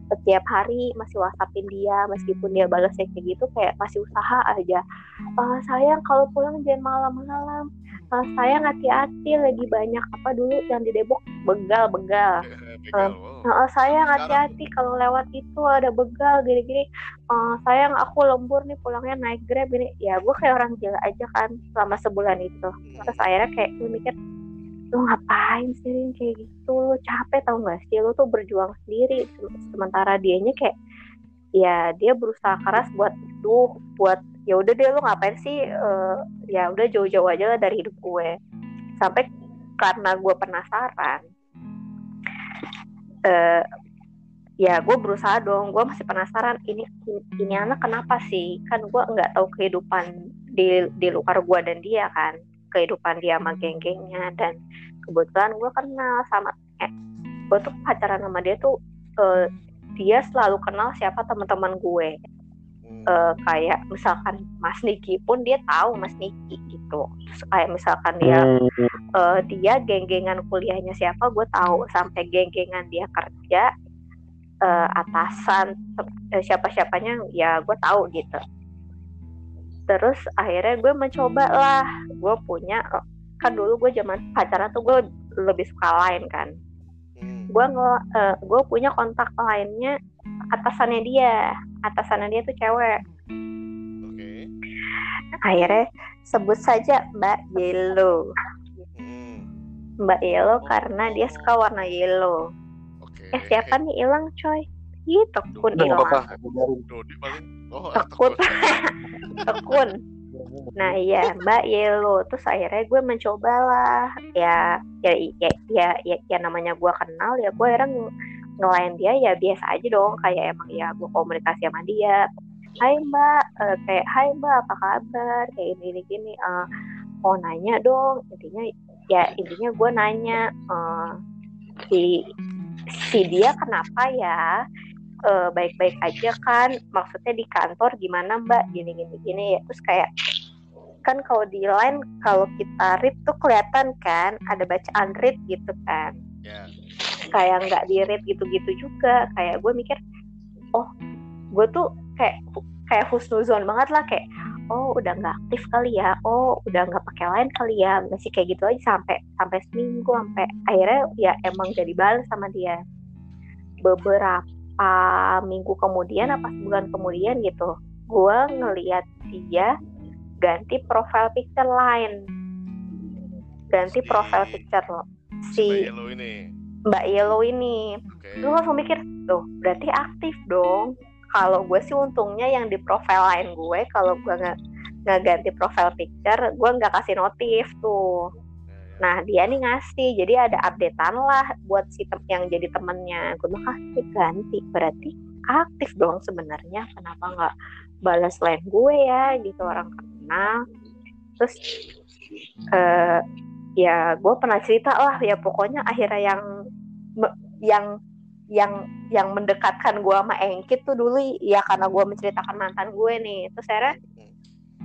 setiap hari masih whatsappin dia meskipun dia balasnya kayak gitu kayak masih usaha aja "Eh, sayang kalau pulang jangan malam-malam Eh, sayang hati-hati lagi banyak apa dulu yang di Depok begal-begal <laughs> Begal, wow. Nah, sayang hati-hati kalau lewat itu ada begal gini-gini. Eh, sayang aku lembur nih pulangnya naik grab ini. Ya gue kayak orang gila aja kan selama sebulan itu. Terus akhirnya kayak gue mikir lu ngapain sih Rin? Kayak gitu. Lu capek tau gak sih? Lu tuh berjuang sendiri. Se- sementara dianya kayak ya dia berusaha keras buat itu buat ya udah deh lu ngapain sih? Eh, ya udah jauh-jauh aja lah dari hidup gue. Sampai karena gue penasaran eh ya gue berusaha dong. Gue masih penasaran ini ini anak kenapa sih? Kan gue nggak tahu kehidupan di di luar gue dan dia kan kehidupan dia sama geng-gengnya. Dan kebetulan gue kenal sama eh gue tuh pacaran sama dia tuh eh, dia selalu kenal siapa teman-teman gue. Hmm. Eh, kayak misalkan Mas Niki pun dia tahu Mas Niki gitu. Terus kayak misalkan dia Hmm, eh, dia geng-gengan kuliahnya siapa gue tahu sampai geng-gengan dia kerja eh, atasan siapa-siapanya ya gue tahu gitu terus akhirnya gue mencoba lah. Gue punya kan dulu gue zaman pacaran tuh gue lebih suka lain kan. Hmm. gue eh, gue punya kontak lainnya atasannya dia. Atasannya dia tuh cewek. Akhirnya sebut saja Mbak Yellow. Hmm. Mbak Yellow karena dia suka warna yellow. Eh siapa nih? Hilang coy Ih, tekun Udah nggak hilang apa-apa. Dodi paling. Oh, Tekun. tekun. <laughs> nah iya Mbak Yellow terus akhirnya gue mencoba lah. Ya ya ya ya ya, ya namanya gue kenal ya gue akhirnya nge- ngelain dia ya biasa aja dong. Kayak emang ya gue komunikasi sama dia. Hai Mbak. Eh, kayak Hai Mbak apa kabar? Kayak ini ini gini. Eh, mau nanya dong. Intinya ya intinya gue nanya eh, si si dia kenapa ya eh, baik-baik aja kan maksudnya di kantor gimana mbak? Gini gini gini ya. Terus kayak kan kalau di line kalau kita read tuh kelihatan kan ada bacaan read gitu kan. Ya. kayak nggak di read gitu-gitu juga. Kayak gue mikir oh gue tuh kayak kayak husnuzon banget lah. Kayak oh udah nggak aktif kali ya. Oh udah nggak pakai line kali ya. Masih kayak gitu aja sampai sampai seminggu sampai akhirnya ya emang jadi balas sama dia. Beberapa minggu kemudian apa sebulan kemudian gitu gue ngeliat dia ganti profile picture lain ganti Si- profile picture lo Si si Yellow ini. Mbak Yellow ini Oke. lu langsung mikir tuh berarti aktif dong kalau gue sih untungnya yang di profile lain gue kalau gue nggak nggak ganti profile picture gue nggak kasih notif tuh. Nah dia nih ngasih jadi ada updatean lah buat si tem- yang jadi temennya. Gue bilang ah ganti berarti aktif dong sebenarnya. Kenapa nggak balas lain gue ya? Gitu orang kenal. Terus eh ya gue pernah cerita lah ya pokoknya akhirnya yang yang yang yang mendekatkan gue sama Engkit tuh dulu ya karena gue menceritakan mantan gue nih. Terus akhirnya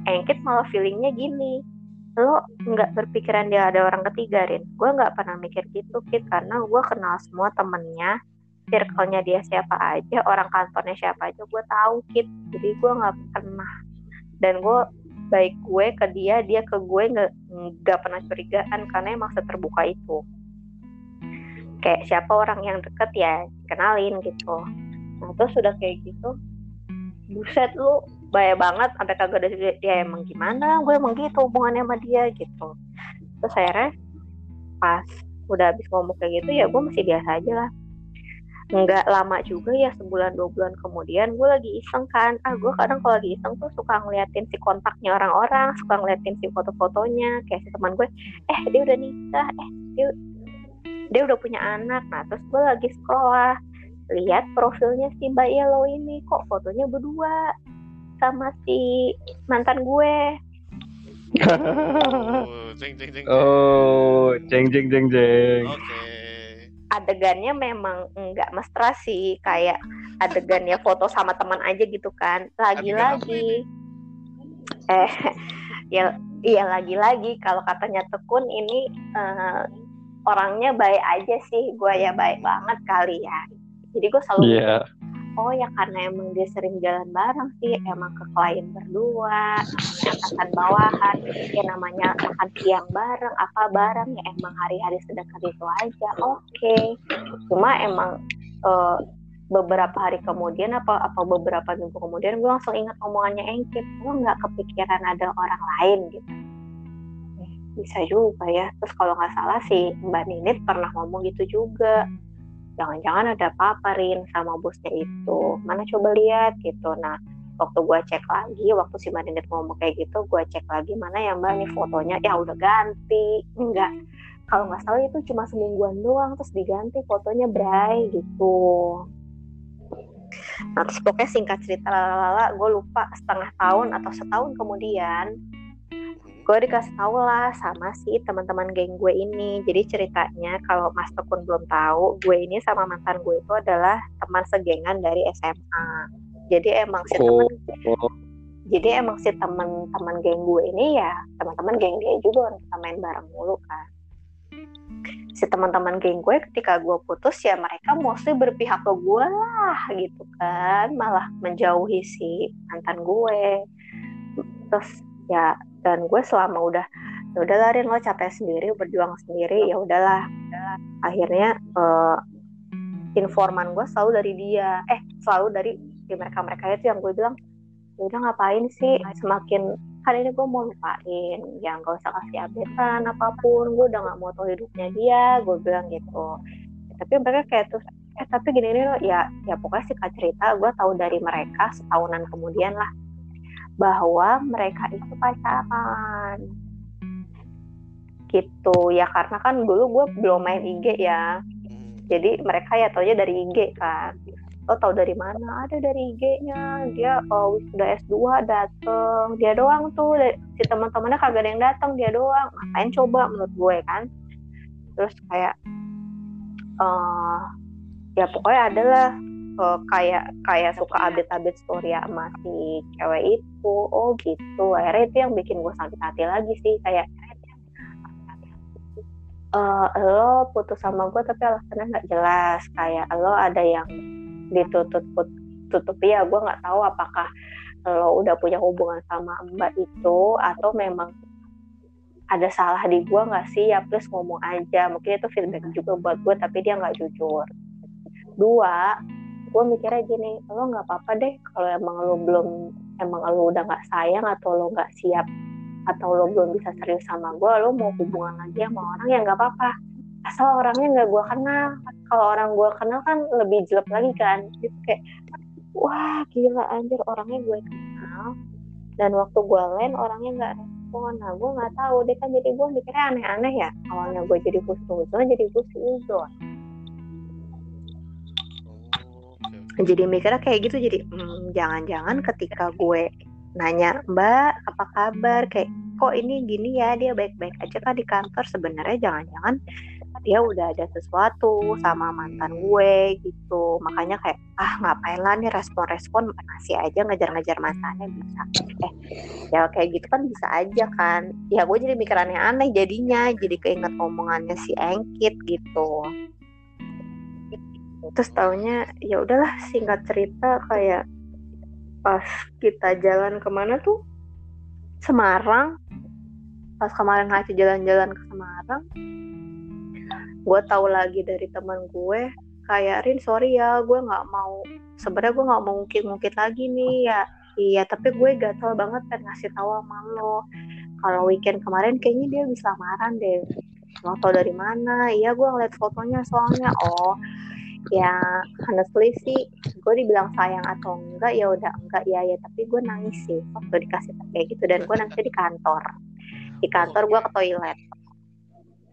Engkit malah feelingnya gini lo nggak berpikiran dia ada orang ketiga Rin? Gue nggak pernah mikir gitu Kit karena gue kenal semua temennya circle-nya dia siapa aja orang kantornya siapa aja gue tahu Kit. Jadi gue nggak pernah. Dan gue baik gue ke dia dia ke gue nggak pernah curigaan karena emang seterbuka itu. Kayak siapa orang yang deket ya kenalin gitu. Nah terus sudah kayak gitu buset lu bahaya banget sampai kagak ada dia emang gimana gue emang gitu hubungannya sama dia gitu. Terus akhirnya pas udah habis ngomong kayak gitu ya gue masih biasa aja lah. Nggak lama juga ya sebulan dua bulan kemudian gue lagi iseng kan. Ah gue kadang kalau lagi iseng tuh suka ngeliatin si kontaknya orang-orang suka ngeliatin si foto-fotonya kayak si teman gue eh dia udah nikah eh dia dia udah punya anak. Nah terus gue lagi sekolah lihat profilnya si Mbak Yellow ini kok fotonya berdua sama si mantan gue Oh, jeng jeng jeng. oh, jeng jeng jeng jeng. Oke. adegannya memang enggak mesra sih kayak adegannya foto sama teman aja gitu kan lagi-lagi eh <laughs> ya iya lagi-lagi kalau katanya Tekun ini eh, orangnya baik aja sih gue ya baik banget kali ya jadi gue selalu Iya. Oh ya karena emang dia sering jalan bareng sih emang ke klien berdua namanya atasan bawahan ya namanya makan siang bareng apa bareng ya emang hari-hari sedekat itu aja oke. Cuma emang eh, beberapa hari kemudian apa apa beberapa minggu kemudian gue langsung ingat omongannya Engkit gue nggak kepikiran ada orang lain gitu. Eh, bisa juga ya. Terus kalau nggak salah sih Mbak Ninit pernah ngomong gitu juga jangan-jangan ada apa-apa Rin sama bosnya itu. Mana coba lihat gitu. Nah waktu gue cek lagi waktu si Mbak Ninit ngomong kayak gitu gue cek lagi mana ya Mbak nih fotonya? Ya udah ganti. Enggak. Kalau nggak salah itu cuma semingguan doang terus diganti fotonya Bray gitu. Nah terus pokoknya singkat cerita lalala gue lupa setengah tahun atau setahun kemudian gue dikasih tahu lah sama si teman-teman geng gue ini. Jadi ceritanya kalau Mas Tekun belum tahu gue ini sama mantan gue itu adalah teman segengan dari SMA jadi emang si Oh. teman jadi emang si teman-teman geng gue ini ya teman-teman geng dia juga orang kita main bareng mulu kan. Si teman-teman geng gue ketika gue putus ya mereka mostly berpihak ke gue lah gitu kan. Malah menjauhi si mantan gue. Terus ya dan gue selama udah ya udah larin lo capek sendiri berjuang sendiri ya udahlah. Akhirnya eh, informan gue selalu dari dia. Eh selalu dari di mereka mereka itu yang gue bilang ya udah ngapain sih? Semakin kan ini gue mau lupain yang gak usah kasih updatean apa pun gue udah nggak mau tahu hidupnya dia gue bilang gitu. Tapi mereka kayak terus eh tapi gini lo ya ya pokoknya sih cerita gue tahu dari mereka setahunan kemudian lah bahwa mereka itu pacaran. Gitu. Ya karena kan dulu gue belum main IG ya. Hmm. jadi mereka ya taunya dari IG kan. Lo tau dari mana? Ada dari IG-nya dia oh, wisuda S2 dateng. Dia doang tuh. Si teman-temannya kagak ada yang datang dia doang. Ngapain coba menurut gue kan? Terus kayak eh ya pokoknya adalah eh, kayak kayak suka update-update story sama si cewek itu. Oh gitu. Akhirnya itu yang bikin gue sakit hati lagi sih. Kayak eh lo putus sama gue tapi alasannya nggak jelas. Kayak lo ada yang ditutup tutupi ya gue nggak tahu apakah lo udah punya hubungan sama mbak itu atau memang ada salah di gue nggak sih? Ya please ngomong aja. Mungkin itu feedback juga buat gue tapi dia nggak jujur. Dua gue mikirnya gini lo nggak apa-apa deh kalau emang lo belum emang lo udah nggak sayang atau lo nggak siap atau lo belum bisa serius sama gue lo mau hubungan lagi sama orang ya nggak apa-apa. Asal orangnya nggak gue kenal. Kalau orang gue kenal kan lebih jelek lagi kan. Gitu kayak wah gila anjir orangnya gue kenal dan waktu gue lain orangnya nggak respon. Nah gue nggak tahu deh kan. Jadi gue mikirnya aneh-aneh ya. Awalnya gue jadi husnuzon jadi Oh, jadi mikirnya kayak gitu jadi hmm, jangan-jangan ketika gue nanya mbak apa kabar kayak kok ini gini ya dia baik-baik aja kan di kantor? Sebenarnya jangan-jangan dia udah ada sesuatu sama mantan gue gitu. Makanya kayak ah ngapain lah nih respon-respon masih aja ngejar-ngejar mantannya bisa. Eh ya kayak gitu kan bisa aja kan. Ya gue jadi mikir aneh-aneh jadinya jadi keinget omongannya si Engkit gitu terus taunya ya udahlah singkat cerita kayak pas kita jalan ke mana tuh? Semarang. Pas kemarin ngaji jalan-jalan ke Semarang gue tahu lagi dari teman gue kayak Rin sorry ya gue nggak mau sebenarnya gue nggak mau ngungkit-ngungkit lagi nih ya. Iya tapi gue gatel banget kan ngasih tahu sama lo. Kalau weekend kemarin kayaknya dia bisa lamaran deh. Lo tau dari mana? Iya gue ngeliat fotonya soalnya oh ya honestly sih gue dibilang sayang atau enggak ya udah enggak ya ya tapi gue nangis sih waktu dikasih kayak gitu dan gue nangis di kantor. Di kantor gue ke toilet.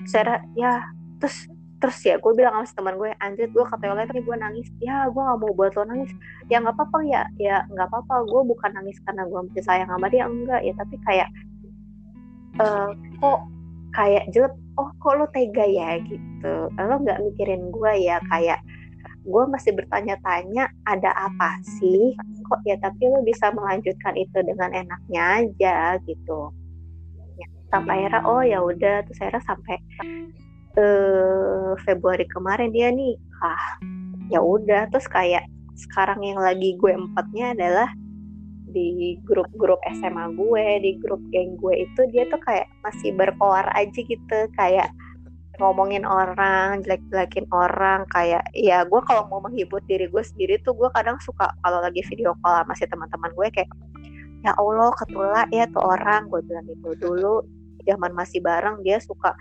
Saya ya terus terus ya gue bilang sama teman gue anjir gue ke toilet nih gue nangis. Ya gue nggak mau buat lo nangis. Ya nggak apa-apa ya ya nggak apa-apa gue bukan nangis karena gue masih sayang sama dia. Enggak ya tapi kayak uh, kok kayak jelek oh kok lo tega ya? Gitu. Lo nggak mikirin gue ya kayak gue masih bertanya-tanya ada apa sih? Kok ya tapi lo bisa melanjutkan itu dengan enaknya aja gitu. Ya, sampai akhirnya oh ya udah. Terus akhirnya sampai uh, Februari kemarin dia nih ah ya udah. Terus kayak sekarang yang lagi gue empatnya adalah di grup-grup SMA gue, di grup geng gue itu dia tuh kayak masih berkoar aja gitu, kayak ngomongin orang, jelek-jelekin orang, kayak ya gue kalau mau menghibur diri gue sendiri tuh gue kadang suka kalau lagi video call sama si teman-teman gue kayak ya Allah ketula ya tuh orang gue bilang itu dulu zaman masih bareng dia suka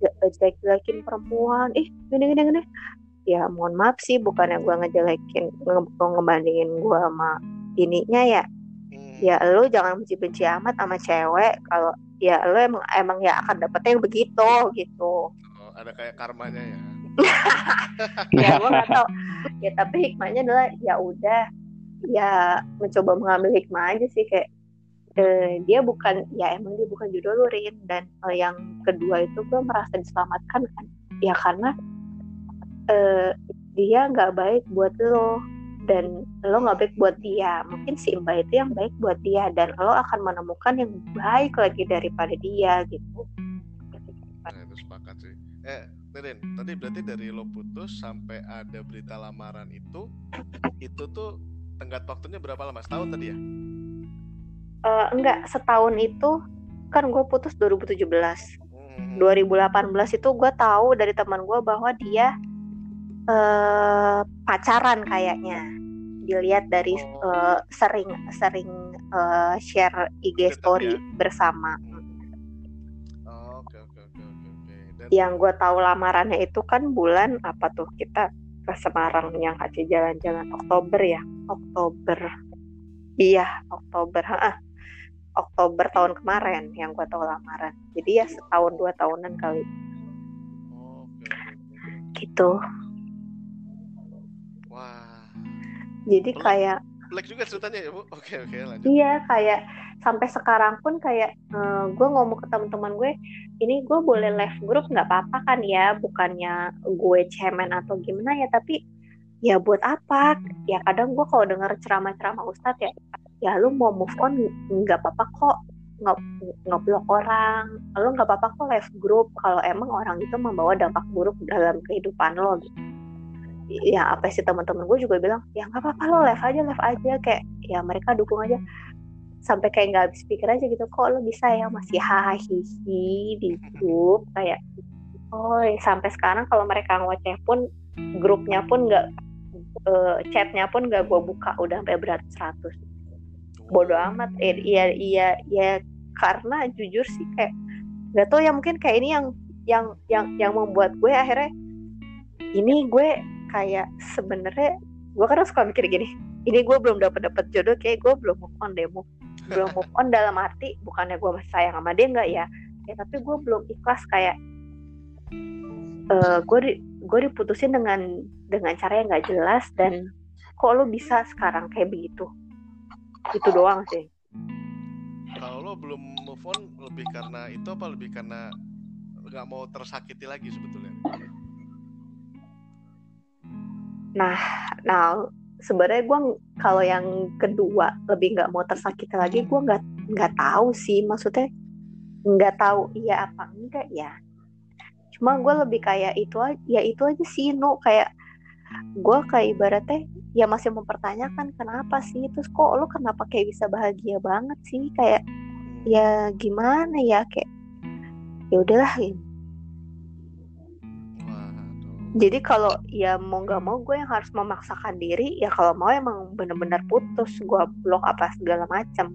jelek-jelekin perempuan. Ih gini gini gini. Ya mohon maaf sih bukannya gue ngejelekin nge ngebandingin gue sama ininya ya. Ya lu jangan benci-benci amat sama cewek kalau ya lu emang emang ya akan dapetnya yang begitu gitu ada kayak karmanya ya? <laughs> Ya gue gak tau ya tapi hikmahnya adalah ya udah ya mencoba mengambil hikmah aja sih kayak eh, dia bukan ya emang dia bukan jodoh lu Rin. Dan eh, yang kedua itu gue merasa diselamatkan kan. Ya karena eh, dia nggak baik buat lo. Dan lo nggak baik buat dia. Mungkin si mbak itu yang baik buat dia. Dan lo akan menemukan yang baik lagi daripada dia gitu. Nah itu eh Rin tadi berarti dari lo putus sampai ada berita lamaran itu itu tuh tenggat waktunya berapa lama setahun tadi ya uh, enggak setahun itu kan gue putus 2017 hmm. 2018 itu gue tahu dari teman gue bahwa dia uh, pacaran kayaknya dilihat dari uh, sering sering uh, share IG story ya? bersama. Oh, Yang gue tahu lamarannya itu kan bulan apa tuh kita ke Semarang yang kasih jalan-jalan Oktober ya Oktober. Iya Oktober. Ha Oktober tahun kemarin yang gue tahu lamaran. Jadi ya setahun dua tahunan kali. Okay, okay. Gitu. jadi Black, kayak Black juga ceritanya ya bu oke oke lanjut iya kayak sampai sekarang pun kayak uh, eh, gue ngomong ke teman-teman gue ini gue boleh live grup nggak apa-apa kan ya? Bukannya gue cemen atau gimana ya tapi ya buat apa? Ya kadang gue kalau dengar ceramah-ceramah ustadz ya ya lu mau move on nggak apa-apa kok nggak ngeblok orang. Lu nggak apa-apa kok live grup kalau emang orang itu membawa dampak buruk dalam kehidupan lo. Gitu ya apa sih teman-teman gue juga bilang ya nggak apa-apa lo live aja live aja. Kayak ya mereka dukung aja sampai kayak nggak habis pikir aja gitu kok lo bisa ya masih hahihi di grup? Kayak oh sampai sekarang kalau mereka ngoceh pun grupnya pun nggak uh, chatnya pun nggak gue buka udah sampai berat 100 bodoh amat. Eh, iya iya ya karena jujur sih kayak nggak tau ya mungkin kayak ini yang yang yang yang membuat gue akhirnya ini gue kayak sebenarnya gue kan suka mikir gini ini gue belum dapat dapat jodoh kayak gue belum move on deh belum move on dalam arti bukannya gue masih sayang sama dia nggak ya. Ya tapi gue belum ikhlas kayak uh, gue di, gue diputusin dengan dengan cara yang nggak jelas dan kok lo bisa sekarang kayak begitu? Itu doang sih. Kalau lo belum move on lebih karena itu apa? Lebih karena nggak mau tersakiti lagi sebetulnya? Nah, nah sebenarnya gue kalau yang kedua lebih nggak mau tersakiti lagi, gue nggak nggak tahu sih. Maksudnya nggak tahu iya apa enggak ya. Cuma gue lebih kayak itu aja, ya itu aja sih no kayak gue kayak ibaratnya ya masih mempertanyakan kenapa sih. Terus kok lo kenapa kayak bisa bahagia banget sih? Kayak ya gimana ya? Kayak ya udahlah jadi kalau ya mau nggak mau gue yang harus memaksakan diri ya kalau mau emang bener-bener putus gue blok apa segala macam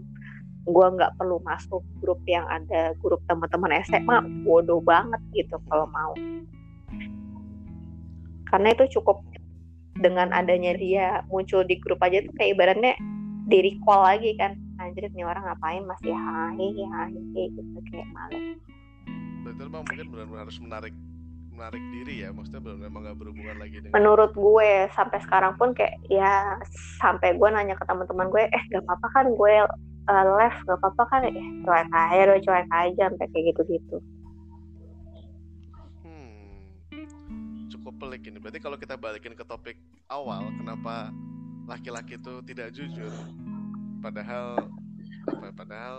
gue nggak perlu masuk grup yang ada grup teman-teman SMA bodoh banget gitu kalau mau. Karena itu cukup dengan adanya dia muncul di grup aja tuh kayak ibaratnya di recall lagi kan. Anjir nih orang ngapain? Masih hai hai gitu kayak malu. Betul bang mungkin benar-benar harus menarik menarik diri ya maksudnya benar memang nggak berhubungan lagi dengan menurut gue sampai sekarang pun kayak ya sampai gue nanya ke teman-teman gue eh gak apa-apa kan gue uh, live gak apa-apa kan? Eh cuek aja lo cuek aja sampai kayak gitu-gitu. Hmm, cukup pelik ini. Berarti kalau kita balikin ke topik awal kenapa laki-laki itu tidak jujur? Padahal apa ya, padahal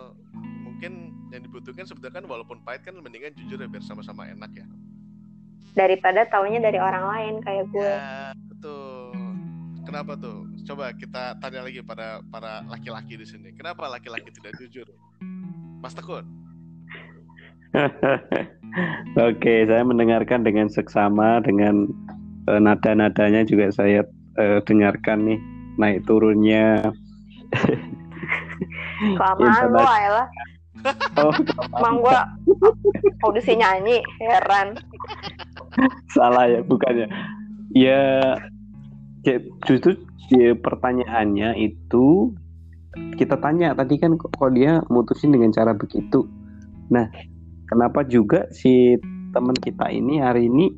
mungkin yang dibutuhkan sebetulnya kan walaupun pahit kan mendingan jujur ya biar sama-sama enak ya daripada taunya dari orang lain kayak gue. Ya betul. Kenapa tuh? Coba kita tanya lagi pada para laki-laki di sini. Kenapa laki-laki tidak jujur? Mas Tekun. <laughs> Oke, saya mendengarkan dengan seksama dengan uh, nada-nadanya juga saya uh, dengarkan nih naik turunnya. <laughs> Kelamaan lo lah. Oh, Emang gue <laughs> audisi nyanyi, heran. <laughs> salah ya bukannya. Ya, justru ya, pertanyaannya itu kita tanya tadi kan kok kok dia mutusin dengan cara begitu. Nah, kenapa juga si teman kita ini hari ini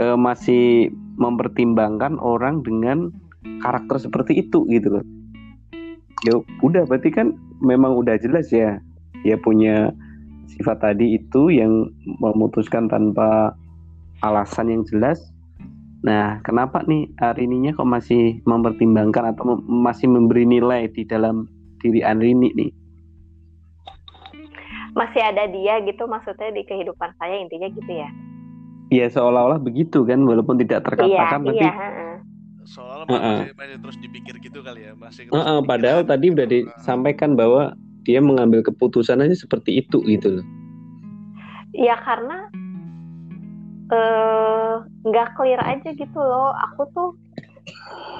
eh, masih mempertimbangkan orang dengan karakter seperti itu gitu loh. Ya udah berarti kan memang udah jelas ya dia punya sifat tadi itu yang memutuskan tanpa alasan yang jelas. Nah, kenapa nih hari ininya kok masih mempertimbangkan atau mem- masih memberi nilai di dalam diri Arini nih? Masih ada dia gitu maksudnya di kehidupan saya intinya gitu ya. Ya seolah-olah begitu kan, walaupun tidak Iya, terkatakan, tapi iya. heeh. soalnya Heeh. masih, masih terus dipikir gitu kali ya masih terus eh, padahal kepikiran. tadi udah Heeh. disampaikan bahwa dia mengambil keputusan aja seperti itu gitu loh. Ya karena eh nggak clear aja gitu loh. Aku tuh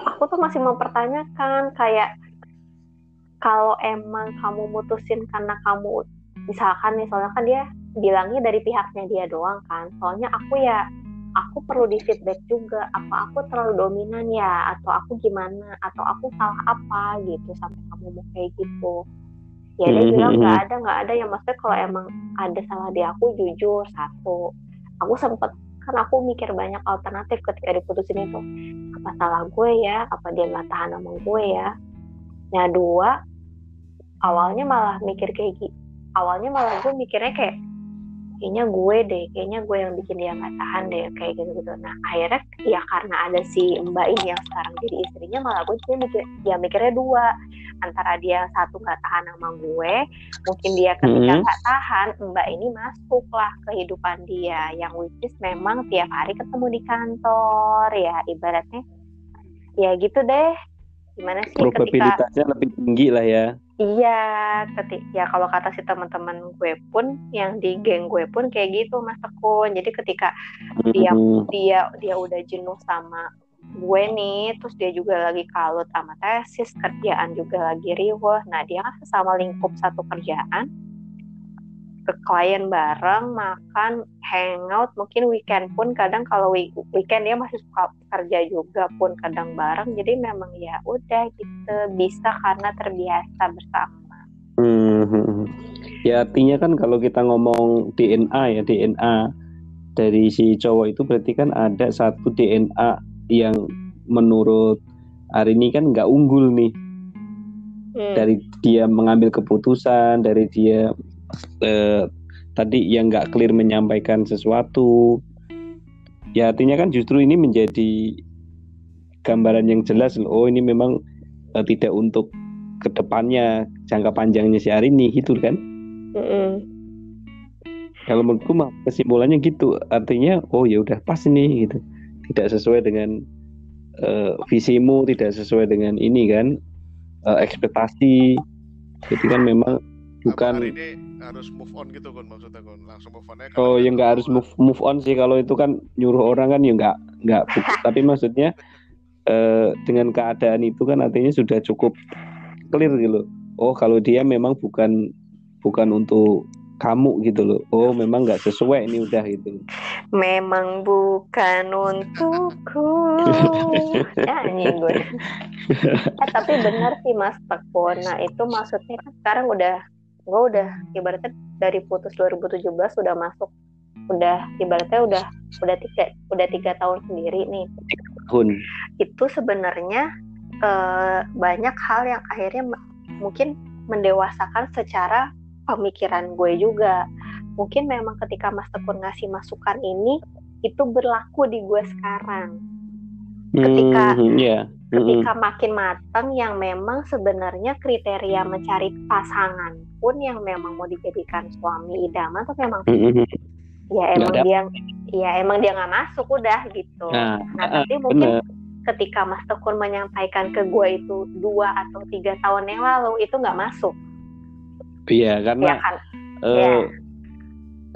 aku tuh masih mempertanyakan kayak kalau emang kamu mutusin karena kamu misalkan nih soalnya kan dia bilangnya dari pihaknya dia doang kan. Soalnya aku ya aku perlu di feedback juga apa aku terlalu dominan ya atau aku gimana atau aku salah apa gitu sampai kamu mau kayak gitu ya dia Mhm, bilang mhm. nggak ada nggak ada yang maksudnya kalau emang ada salah di aku jujur satu aku sempet kan aku mikir banyak alternatif ketika diputusin itu. Apa salah gue ya? Apa dia nggak tahan sama gue ya? Nah dua awalnya malah mikir kayak gitu awalnya malah gue mikirnya kayak kayaknya gue deh kayaknya gue yang bikin dia nggak tahan deh kayak gitu gitu nah akhirnya ya karena ada si mbak ini yang sekarang jadi istrinya malah gue jadi mikir ya mikirnya dua antara dia yang satu nggak tahan sama gue mungkin dia ketika Mhm. nggak tahan mbak ini masuk lah kehidupan dia yang which is memang tiap hari ketemu di kantor ya ibaratnya ya gitu deh gimana sih ketika Probabilitasnya lebih tinggi lah ya. Iya, ketik ya kalau kata si teman-teman gue pun yang di geng gue pun kayak gitu Mas Tekun. Jadi ketika Dia- Hmm. dia dia udah jenuh sama gue nih, terus dia juga lagi kalut sama tesis, kerjaan juga lagi riweh. Nah, dia kan sama lingkup satu kerjaan ke klien bareng, makan, hangout, mungkin weekend pun kadang kalau week- weekend dia masih suka kerja juga pun kadang bareng. Jadi memang ya udah gitu bisa karena terbiasa bersama. Hmm. Ya artinya kan kalau kita ngomong DNA ya DNA dari si cowok itu berarti kan ada satu DNA yang menurut hari ini kan nggak unggul nih Hmm. dari dia mengambil keputusan dari dia eh, tadi yang nggak clear menyampaikan sesuatu. Ya artinya kan justru ini menjadi gambaran yang jelas loh. Oh ini memang eh, tidak untuk ke depannya jangka panjangnya si Arini gitu kan? Mm-mm. kalau menurutku mah kesimpulannya gitu. Artinya oh ya udah pas ini gitu. Tidak sesuai dengan eh, visimu tidak sesuai dengan ini kan eh, ekspektasi. Jadi kan memang bukan. Hari ini harus move on gitu kan maksudnya kan langsung move on oh ya nggak harus move move on sih. Kalau itu kan nyuruh orang kan ya nggak nggak <laughs> tapi maksudnya eh, dengan keadaan itu kan artinya sudah cukup clear gitu. Loh. oh kalau dia memang bukan bukan untuk kamu gitu loh. Oh memang nggak sesuai ini udah gitu. Memang bukan untukku. <laughs> Nyanyi gue. <laughs> Eh, tapi benar sih mas Tekun nah itu maksudnya kan sekarang udah gue udah ibaratnya dari putus 2017 udah masuk. Udah ibaratnya udah udah tiga udah tiga tahun sendiri nih. Tahun. Itu sebenarnya eh, banyak hal yang akhirnya mungkin mendewasakan secara pemikiran gue juga. Mungkin memang ketika Mas Tekun ngasih masukan ini itu berlaku di gue sekarang. Ketika Hmm, iya. Ketika makin matang yang memang sebenarnya kriteria mencari pasangan pun yang memang mau dijadikan suami idaman tuh memang Mm-mm. ya emang ada. dia ya emang dia nggak masuk udah gitu Nah, nah ah, tapi mungkin bener. ketika Mas Tekun menyampaikan ke gue itu dua atau tiga tahun yang lalu itu nggak masuk Iya, ya karena kan eh, ya.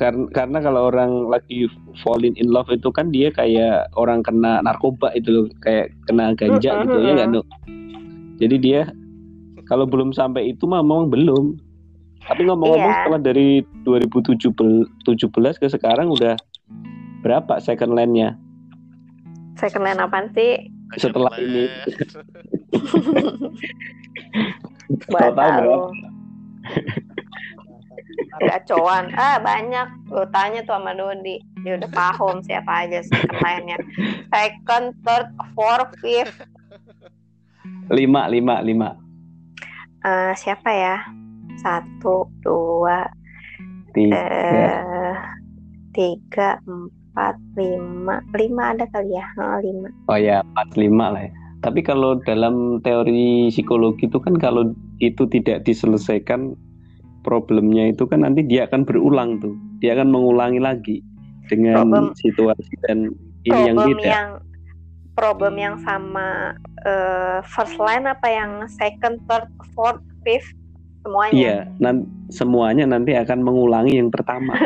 Karena karena kalau orang lagi falling in love itu kan dia kayak orang kena narkoba itu loh, kayak kena ganja <laughs> gitu ya nggak. Nuk? Jadi dia kalau belum sampai itu mah memang belum. Tapi ngomong-ngomong Iya. setelah dari 2017 ke sekarang udah berapa second line-nya? second line apaan sih Setelah Second ini. Gua Total tahu berapa? Gacoan ah banyak. Lu tanya tuh sama Dodi. Dia udah paham siapa aja second line-nya second third fourth fifth. Lima, lima, lima. Eh, siapa ya? Satu dua Tiga. eh tiga empat lima. Lima ada kali ya? Oh, lima. Oh ya, empat lima lah ya. Tapi kalau dalam teori psikologi itu kan kalau itu tidak diselesaikan problemnya itu kan nanti dia akan berulang tuh. Dia akan mengulangi lagi dengan Problem- situasi dan ini yang problem tidak. yang problem yang sama eh, first line apa yang second third fourth fifth semuanya Iya, nan- semuanya nanti akan mengulangi yang pertama. <laughs>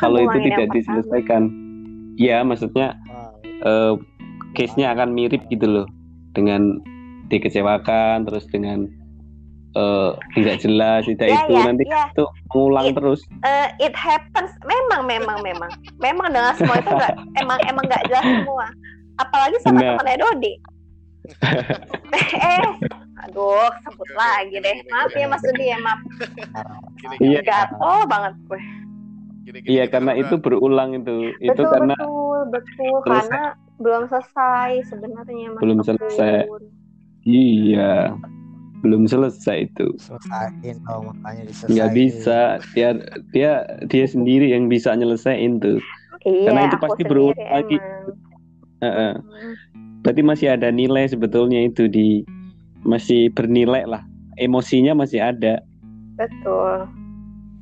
Kalau itu tidak pertama. diselesaikan. Ya, maksudnya eh, case-nya akan mirip gitu loh dengan dikecewakan terus dengan eh, tidak jelas tidak Ya, itu. ya, nanti ya. itu mengulang It- terus. Eh, it happens. Memang memang memang. Memang dengan semua itu enggak <laughs> emang emang nggak jelas semua. Apalagi sama Benar. temannya Dodi <laughs> eh aduh sebut lagi deh. Maaf ya Mas Dodi ya maaf. Gini, Iya. gatel banget gue. Gini, gini, iya karena itu berulang itu. Itu betul karena betul betul. Terus- karena belum selesai sebenarnya Mas Belum selesai. iya belum selesai itu Selesain dong makanya diselesain. nggak bisa dia dia dia sendiri yang bisa nyelesain tuh iya Karena itu pasti berulang lagi. Heeh. Hmm. berarti masih ada nilai sebetulnya itu di masih bernilai lah emosinya masih ada betul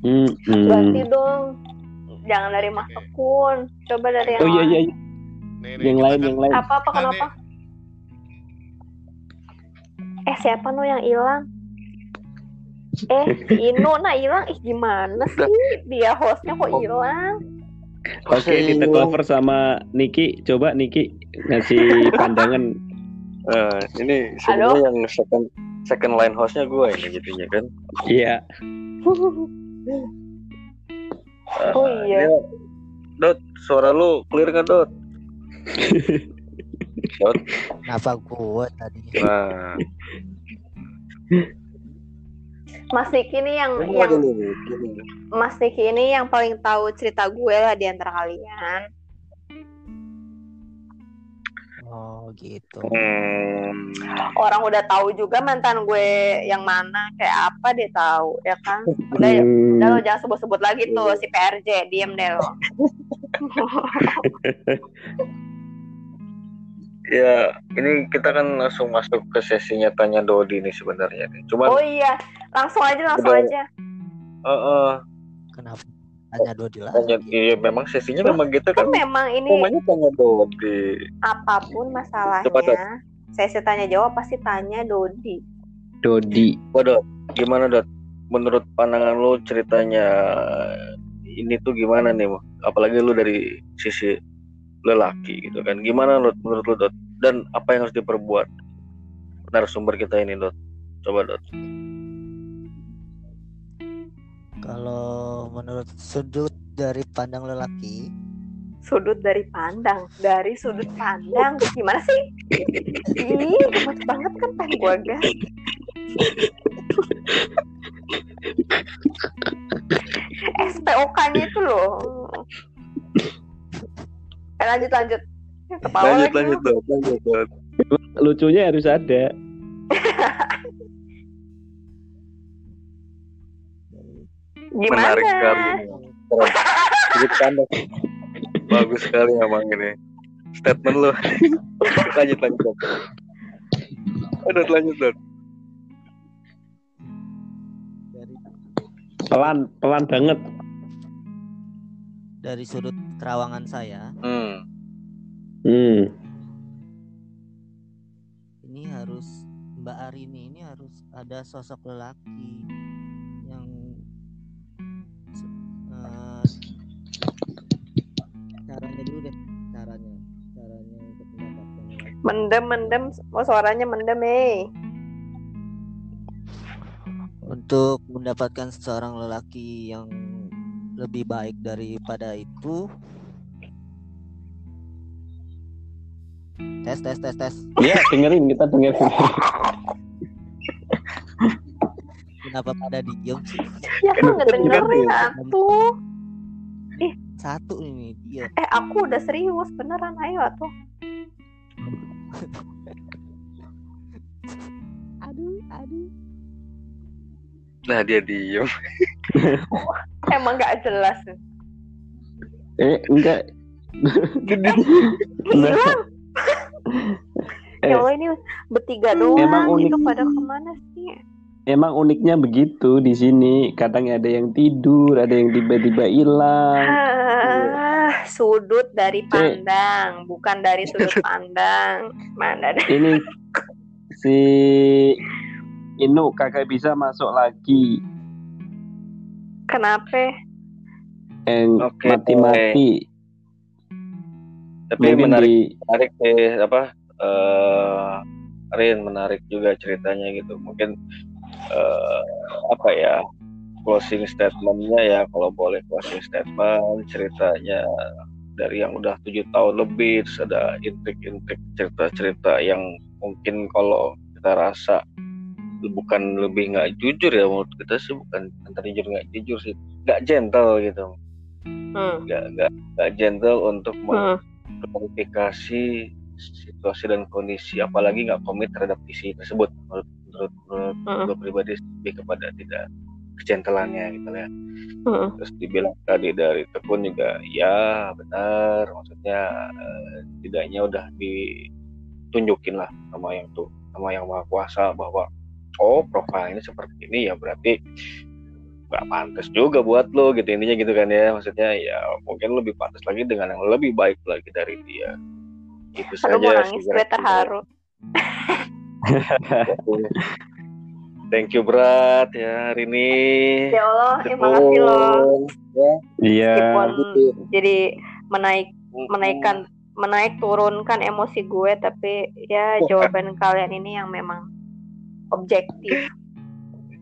Hmm, hmm. ganti dong jangan dari Mas Tekun coba dari yang oh iya lain. iya iya. nih, nih, yang lain kan- yang lain apa apa kenapa eh siapa no yang hilang eh si Ino nah hilang ih gimana sih dia hostnya kok hilang Oke, kita cover sama Niki. Coba Niki ngasih pandangan. Eh, ini sebenarnya yang second second line hostnya gue ini jadinya kan. Iya. Eh, Oh iya. dia- Dot, suara lu clear nggak Dot? <laughs> Dot, Kenapa gue tadi? nah, Mas Niki ini yang ini yang gini. Mas Niki ini yang paling tahu cerita gue lah di antara kalian. Oh gitu. Hmm, orang udah tahu juga mantan gue yang mana kayak apa dia tahu ya kan? Udah Hmm, udah lo jangan sebut-sebut lagi tuh si PRJ diem deh lo <laughs> ya, ini kita kan langsung masuk ke sesinya tanya Dodi nih sebenarnya nih. Cuman, oh iya langsung aja langsung Udah. aja eh, eh, Kenapa? Tanya Dodi lah. tanya, iya memang sesinya memang gitu kan kan. memang ini Namanya tanya Dodi. apa pun Dot. masalahnya saya sih tanya jawab pasti tanya Dodi Dodi. Wah, Dot, gimana Dot? Menurut pandangan lu ceritanya ini tuh gimana nih? Apalagi lu dari sisi lelaki gitu kan. Gimana lu menurut lu Dot? Dan apa yang harus diperbuat? Narasumber kita ini Dot. Coba Dot. Kalau menurut sudut dari pandang lelaki, sudut dari pandang dari sudut pandang gimana sih ih gemes banget kan pengen gua gas SPOK-nya itu loh eh, lanjut lanjut Kepala lanjut lagi lanjut. Dot, lanjut Dot. Lucunya harus ada. <laughs> gimana menarik sekali <laughs> bagus sekali emang ini statement lo <laughs> lanjut lanjut lanjut Dot. dari Pelan, pelan banget. dari sudut terawangan saya, hmm. Hmm. ini harus Mbak Arini ini harus ada sosok lelaki yang eh, caranya dulu deh caranya caranya untuk mendapatkan mendem mendem oh suaranya mendem eh untuk mendapatkan seorang lelaki yang lebih baik daripada itu. Tes tes tes tes. Iya, dengerin kita dengerin. kenapa pada diem sih? Ya kan ngedengerin atuh satu ini dia eh aku udah serius beneran ayo atuh aduh aduh nah dia diem <laughs> emang gak jelas Eh, enggak. Nah, Eh. ya Allah ini bertiga doang Emang unik. itu pada ke mana sih emang uniknya begitu di sini. Kadang ada yang tidur, ada yang tiba-tiba hilang. Ah, sudut dari pandang, bukan dari sudut <laughs> pandang. Mana ada? Ini <laughs> si Inu kakak bisa masuk lagi. Kenapa? yang Oke, mati-mati. tapi Mungkin menarik di menarik sih apa eh Rin menarik juga ceritanya gitu mungkin eh apa ya closing statementnya ya kalau boleh closing statement ceritanya dari yang udah tujuh tahun lebih terus ada intrik-intrik cerita-cerita yang mungkin kalau kita rasa bukan lebih nggak jujur ya menurut kita sih bukan antara jujur nggak jujur sih nggak gentle gitu Hmm. nggak nggak nggak gentle untuk Hmm. klarifikasi situasi dan kondisi apalagi nggak komit terhadap isi tersebut menurut menurut, menurut Hmm. gue pribadi lebih kepada tidak kecentelannya gitu ya Hmm. terus dibilang tadi dari tekun juga ya benar maksudnya eh, tidaknya udah ditunjukin lah sama yang tuh sama yang maha kuasa bahwa oh profil ini seperti ini ya berarti nggak pantas juga buat lo gitu intinya gitu kan ya. Maksudnya ya mungkin lebih pantas lagi dengan yang lebih baik lagi dari dia. Itu mau saja nangis gue terharu. thank you berat ya hari ini Ya Allah, ya makasih loh. Iya. Meskipun jadi menaik menaikkan menaik turunkan emosi gue tapi ya <laughs> jawaban kalian ini yang memang objektif.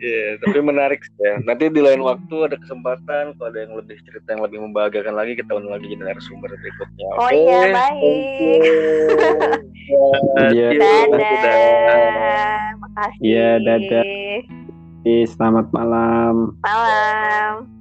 Iya, tapi menarik sih ya. Nanti di lain waktu ada kesempatan kalau ada yang lebih cerita yang lebih membahagiakan lagi kita undang lagi jadi narasumber berikutnya. Oh Oke? iya, baik. <laughs> Iya. Dadah. Makasih. Iya, dadah. Selamat malam. Malam.